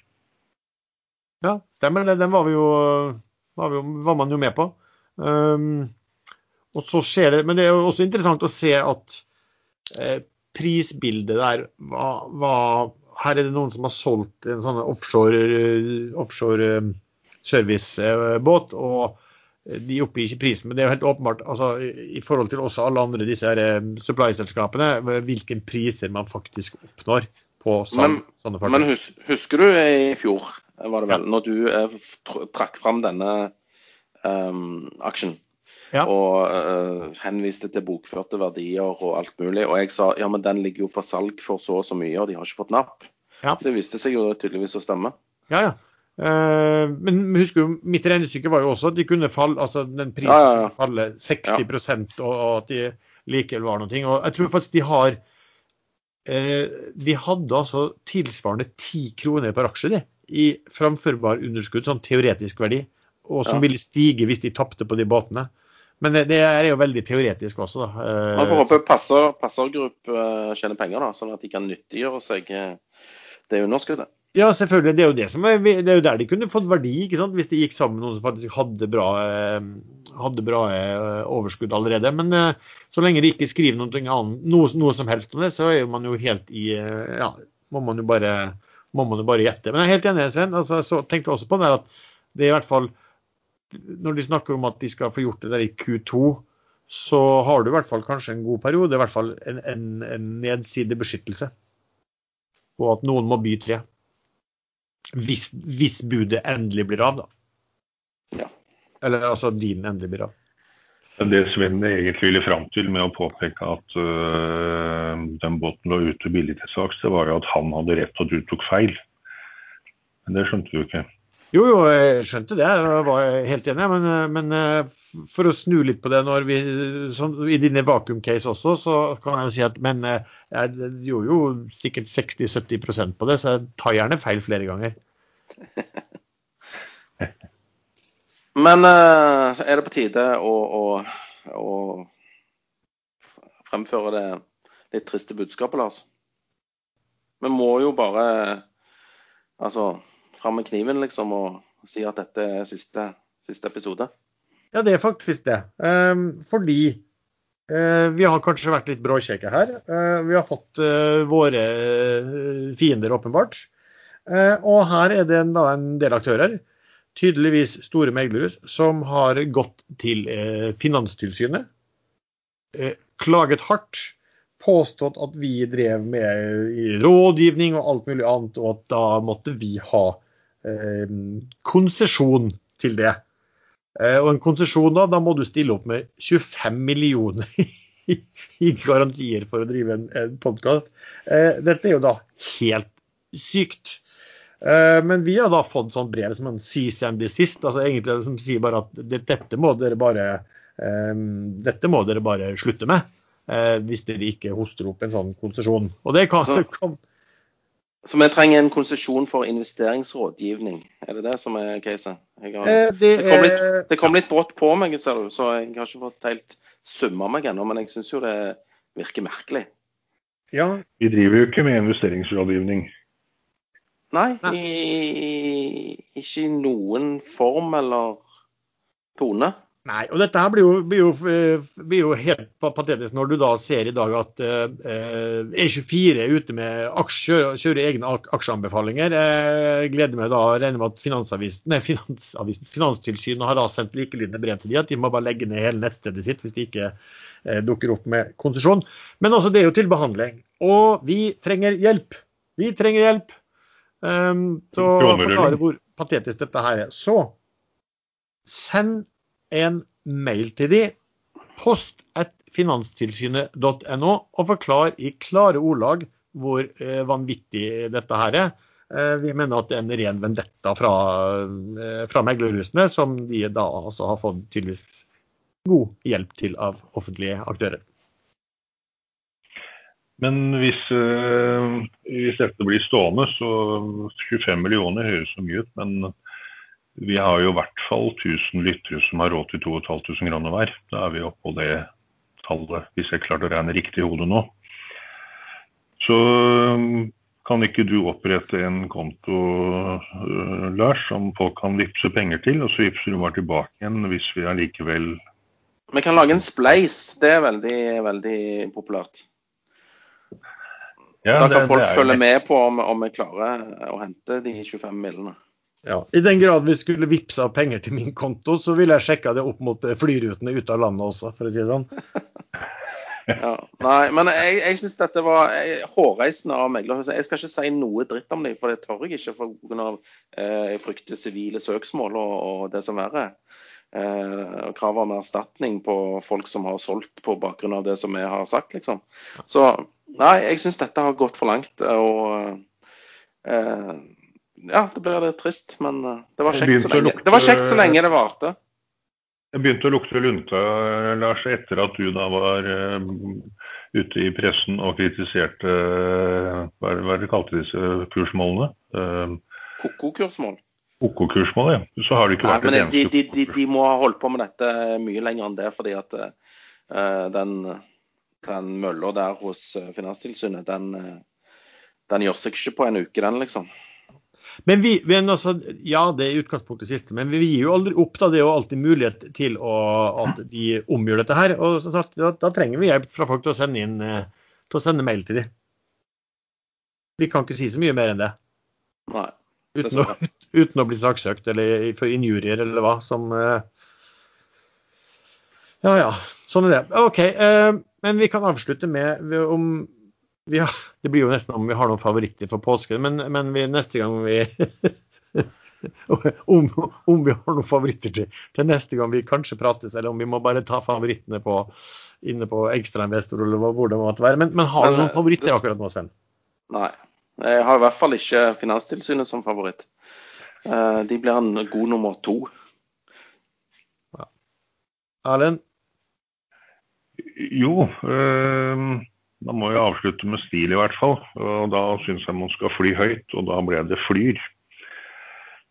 [SPEAKER 1] Ja, stemmer det. Den var, vi jo, var, vi jo, var man jo med på. Um, og så skjer det, Men det er jo også interessant å se at eh, prisbildet der var, var, Her er det noen som har solgt en sånn offshore, offshore eh, servicebåt. og de oppgir ikke prisen, men det er jo helt åpenbart altså, i forhold til også alle andre disse her supply-selskapene, hvilke priser man faktisk oppnår på sånne, men, sånne fartøy.
[SPEAKER 2] Men husker du i fjor, var det vel, ja. når du eh, trakk fram denne um, aksjen.
[SPEAKER 1] Ja.
[SPEAKER 2] Og uh, henviste til bokførte verdier og alt mulig. Og jeg sa ja, men den ligger jo for salg for så og så mye, og de har ikke fått napp.
[SPEAKER 1] Ja.
[SPEAKER 2] Så det viste seg jo tydeligvis å stemme.
[SPEAKER 1] Ja, ja. Uh, men husk jo, mitt regnestykke var jo også at de kunne falle, altså den prisen
[SPEAKER 2] Ja, ja, ja.
[SPEAKER 1] falle 60 og, og at de likevel var noe. Og jeg tror faktisk de har uh, De hadde altså tilsvarende 10 kroner per aksje de, i framførbar underskudd, sånn teoretisk verdi, og som ville stige hvis de tapte på de båtene. Men det, det er jo veldig teoretisk også, da. Eh,
[SPEAKER 2] Man får håpe passer, passergruppe eh, tjener penger, da, sånn at de kan nyttiggjøre seg eh, det underskuddet.
[SPEAKER 1] Ja, selvfølgelig. Det er det som er, det er jo der de kunne fått verdi, ikke sant? hvis de gikk sammen med noen som faktisk hadde bra, eh, hadde bra eh, overskudd allerede. Men eh, så lenge de ikke skriver noe, annet, noe, noe som helst om det, så er man jo helt i eh, Ja, må man jo bare, må man jo bare gjette. Men jeg er helt enig, Sven. Altså, jeg så, tenkte også på det at det er i hvert fall Når de snakker om at de skal få gjort det der i Q2, så har du i hvert fall kanskje en god periode, i hvert fall en, en, en nedsidebeskyttelse. på at noen må by tre. Hvis, hvis budet endelig blir av, da.
[SPEAKER 2] Ja.
[SPEAKER 1] Eller altså din endelig blir av.
[SPEAKER 3] Det Sven egentlig ville fram til med å påpeke at øh, den båten lå ute billig til saks, det var jo at han hadde rett og du tok feil. Men det skjønte du ikke.
[SPEAKER 1] Jo, jo, jeg skjønte det. Jeg var helt enig. Men, men eh, for å snu litt på det vi, sånn, I dine vakuum-case også, så kan jeg jo si at men eh, jeg gjorde jo sikkert 60-70% på det, så jeg tar gjerne feil flere ganger.
[SPEAKER 2] Men eh, så er det på tide å, å, å fremføre det litt triste budskapet, Lars. Vi må jo bare altså fram med kniven, liksom, og si at dette er siste, siste episode.
[SPEAKER 1] Ja, det er faktisk det. Um, fordi uh, vi har kanskje vært litt bråkjekke her. Uh, vi har fått uh, våre fiender, åpenbart. Og her er det en, da, en del aktører, tydeligvis store meglere, som har gått til Finanstilsynet, klaget hardt, påstått at vi drev med rådgivning og alt mulig annet, og at da måtte vi ha konsesjon til det. Eh, Og en konsesjon, da, da må du stille opp med 25 millioner i, i garantier for å drive en, en podkast. Dette er jo da helt sykt. Eh, Men vi har da fått sånn brev som en cease and desist, altså egentlig som sier bare at dette må dere bare eh, dette må dere bare slutte med. eh, Hvis dere ikke hoster opp en sånn konsesjon. Og det kan, kan
[SPEAKER 2] Så vi trenger en konsesjon for investeringsrådgivning. Er det det som er caset? Jeg har-
[SPEAKER 1] eh, det
[SPEAKER 2] Det kom, litt, det kom litt brått på meg, ser du, så jeg har ikke fått helt summa meg ennå. Men jeg syns jo det virker merkelig.
[SPEAKER 1] Ja,
[SPEAKER 3] Vi driver jo ikke med investeringsrådgivning.
[SPEAKER 2] Nei, i, ikke i noen form eller tone.
[SPEAKER 1] Nei, og dette her blir jo, blir jo, eh, blir jo helt patetisk når du da ser i dag at eh, E24 er ute med aksjer, kjører egne aksjeanbefalinger. Jeg gleder meg da å regne med at Finansavisen, nei, Finansavisen, Finanstilsynet har da sendt likelydende brev til de at de må bare legge ned hele nettstedet sitt hvis de ikke eh, dukker opp med konsesjon. Men altså, det er jo til behandling. Og vi trenger hjelp. Vi trenger hjelp um,
[SPEAKER 3] så
[SPEAKER 1] forklare hvor patetisk dette her er. Så send en mail til de, post at finanstilsynet.no, og forklar i klare ordlag hvor eh, vanvittig dette her er. Eh, vi mener at det er en ren vendetta fra, eh, fra meglerhusene, som de da altså har fått tydeligvis god hjelp til av offentlige aktører.
[SPEAKER 3] Men hvis, hvis dette blir stående, så 25 millioner høres så mye ut. Men vi har jo i hvert fall 1000 lyttere som har råd til 2500 kroner hver. Da er vi oppe på det tallet, hvis jeg klarte å regne riktig i hodet nå. Så kan ikke du opprette en konto, øh, Lars, som folk kan vippse penger til, og så vippser du bare tilbake igjen hvis vi allikevel
[SPEAKER 2] Vi kan lage en spleis. Det er veldig, veldig populært.
[SPEAKER 3] Ja,
[SPEAKER 2] da
[SPEAKER 3] det-
[SPEAKER 2] kan folk
[SPEAKER 3] det
[SPEAKER 2] følge med på om, om vi klarer å hente de 25 millene.
[SPEAKER 1] Ja, I den grad vi skulle vippsa penger til min konto, så ville jeg sjekka det opp mot eh, flyrutene ut av landet også, for å si det sånn.
[SPEAKER 2] Ja. Nei, men jeg, jeg syns dette var hårreisende av meglerhuset. Jeg skal ikke si noe dritt om dem, for det tør jeg ikke pga. Eh, jeg frykter sivile søksmål og, og det som verre er. eh, krav om erstatning på folk som har solgt på bakgrunn av det som vi har sagt, liksom. Så nei, jeg syns dette har gått for langt. Og eh, ja, det blir litt trist, men eh, det var kjekt så lenge det, var kjekt så lenge det varte.
[SPEAKER 3] Det begynte å lukte lunte, Lars, etter at du da var uh, ute i pressen og kritiserte uh, hva, hva det kalte disse kursmålene? Uh,
[SPEAKER 2] Koko-kursmål.
[SPEAKER 3] OK-kursmål, ja. Så har det ikke vært
[SPEAKER 2] Nei,
[SPEAKER 3] et eneste
[SPEAKER 2] de, de, de, må ha holdt på med dette mye lenger enn det, fordi at uh, den, den mølla der hos eh, Finanstilsynet, den, den gjør seg ikke på en uke, den, liksom.
[SPEAKER 1] Men vi, men altså, ja, det er utgangspunktet siste, men vi gir jo aldri opp. da, Det er jo alltid mulighet til å, at de omgjør dette her. og sagt, da, da, trenger vi hjelp fra folk til å sende, inn, til å sende mail til dem. Vi kan ikke si så mye mer enn det.
[SPEAKER 2] Nei.
[SPEAKER 1] Uten å, uten å, bli saksøkt eller for injurier eller hva som eh, Ja ja, sånn er det. OK. Eh, men vi kan avslutte med om har, Det blir jo nesten om vi har noen favoritter for påsken, men, men vi, neste gang vi om, om, vi har noen favoritter til, til, neste gang vi kanskje prates, eller om vi må bare ta favorittene på, inne på ekstrainvestor eller hvor det måtte være. Men, men har du noen eh, favoritter akkurat nå, Sven?
[SPEAKER 2] Nei. Jeg har i hvert fall ikke Finanstilsynet som favoritt. Eh, de blir en god nummer to. Ja.
[SPEAKER 1] Erlend?
[SPEAKER 3] Jo, øh, da må vi avslutte med stil i hvert fall. Og da syns jeg man skal fly høyt, og da ble det Flyr.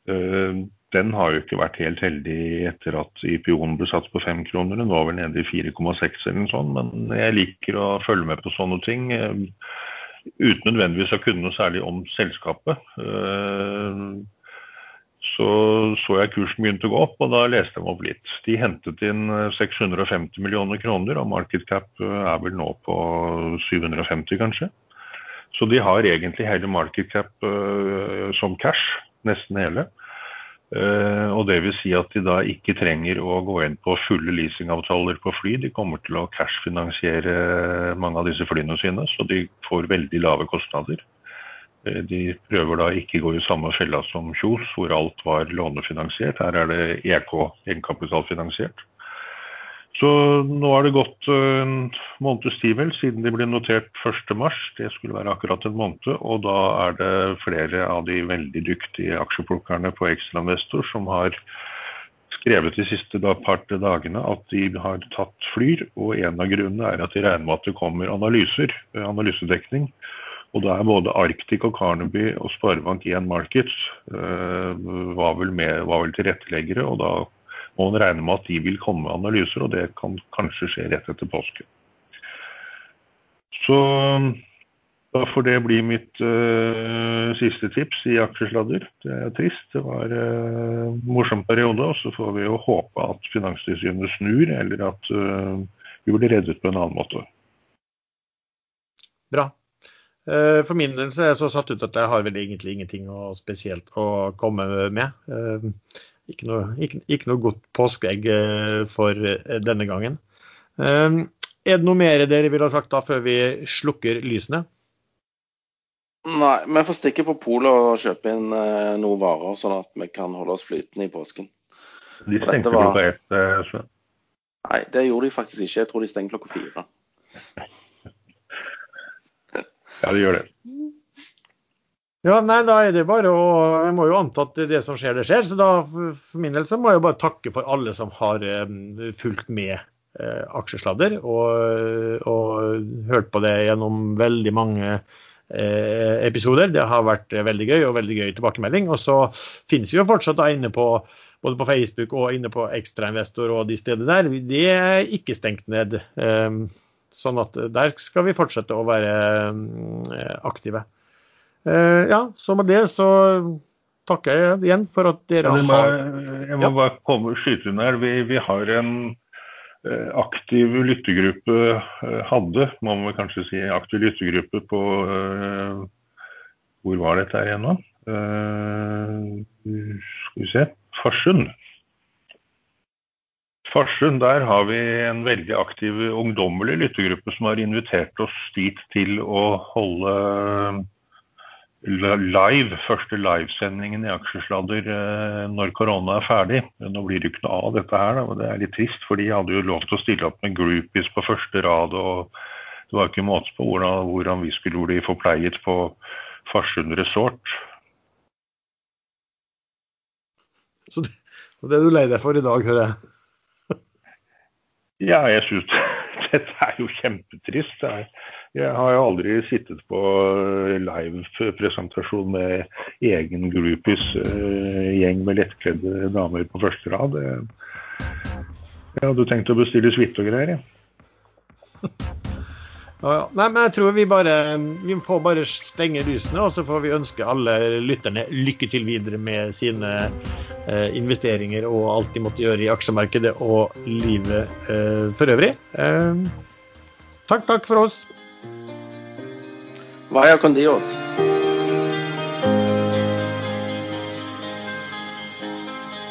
[SPEAKER 3] Uh, den har jo ikke vært helt heldig etter at IPO-en ble satt på fem kroner. Den var vel nede i 4,6 eller noe sånt, men jeg liker å følge med på sånne ting. Uh, uten nødvendigvis å kunne noe særlig om selskapet. Eh, så så jeg kursen begynte å gå opp, og da leste jeg meg opp litt. De hentet inn 650 eh, millioner kroner, og market cap eh, er vel nå på 750, kanskje. Så de har egentlig hele market cap som cash, nesten hele. Og det vil si at de da ikke trenger å gå inn på fulle leasingavtaler på fly. De kommer til å cashfinansiere mange av disse flyene sine, så de får veldig lave kostnader. Uh, de prøver da ikke gå i samme fella som Kjos, hvor alt var lånefinansiert. Her er det EK, egenkapitalfinansiert. Så nå har det gått eh, en måneds tid vel siden de ble notert 1.3. Det skulle være akkurat en måned. Og da er det flere av de veldig dyktige aksjeplukkerne på Ekstrainvestor som har skrevet de siste par dagene at de har tatt Flyr. Og en av grunnene er at de regner med at det kommer analyser, eh, analysedekning. Og da er både Arctic og Carnaby og Sparebank1 Markets øh, var, vel med, var vel tilretteleggere. og da må man regne med at de vil komme med analyser, og det kan kanskje skje rett etter påske. Så da får det bli mitt uh, siste tips i aksjesladder. Det er trist. Det var en uh, morsom periode. Og så får vi jo håpe at Finanstilsynet snur, eller at uh, vi blir reddet på en annen måte.
[SPEAKER 1] Bra. Uh, for min del så er jeg så satt ut at jeg har vel egentlig ingenting spesielt å komme med. Ikke noe, ikke, ikke noe godt påskeegg eh, for eh, denne gangen. Eh, er det noe mer dere ville ha sagt da før vi slukker lysene?
[SPEAKER 2] Nei, vi får stikke på polet og kjøpe inn eh, noen varer, sånn at vi kan holde oss flytende i påsken.
[SPEAKER 3] De stengte var... klokka ett, Sven?
[SPEAKER 2] Nei, det gjorde de faktisk ikke. Jeg tror de stengte klokka fire.
[SPEAKER 3] Ja, det gjør det.
[SPEAKER 1] Ja, nei, da er det bare å Jeg må jo anta at det som skjer, det skjer. Så da for min del så må jeg bare takke for alle som har um, fulgt med uh, aksjesladder og, og, hørt på det gjennom veldig mange uh, episoder. Det har vært veldig gøy og veldig gøy tilbakemelding. Og så finnes vi jo fortsatt da inne på både på Facebook og inne på Ekstrainvestor og de stedene der. Det er ikke stengt ned. Um, sånn at der skal vi fortsette å være um, aktive. Eh, ja, så med det så takker jeg igjen for at dere
[SPEAKER 3] ja, har Jeg må bare komme skyte inn her. Vi, vi har en eh, aktiv lyttegruppe, eh, hadde, må man kanskje si, aktiv lyttegruppe på Hvor var dette igjen nå? Skal vi se Farsund. Farsund, der har vi en veldig aktiv ungdommelig lyttegruppe som har invitert oss dit til å holde live, første livesendingen i Aksjesladder eh, når korona er ferdig. Nå blir det ikke noe av dette her, og det er litt trist. For de hadde jo lov til å stille opp med groupies på første rad. og Det var ikke måte på hvordan, hvordan vi skulle bli forpleiet på Farsund resort.
[SPEAKER 1] Så det, det du lei deg for i dag, hører jeg?
[SPEAKER 3] Ja, jeg syns dette er jo kjempetrist. Jeg har jo aldri sittet på live-presentasjon med egen groupies-gjeng med lettkledde damer på første rad. Jeg hadde tenkt å bestille suite og greier, jeg.
[SPEAKER 1] Ja. Nei, men jeg tror vi bare vi får bare stenge lysene, og så får vi ønske alle lytterne lykke til videre med sine eh, investeringer og alt de måtte gjøre i aksjemarkedet og livet eh, for øvrig. Eh, takk, takk for oss.
[SPEAKER 2] Vaya con Dios.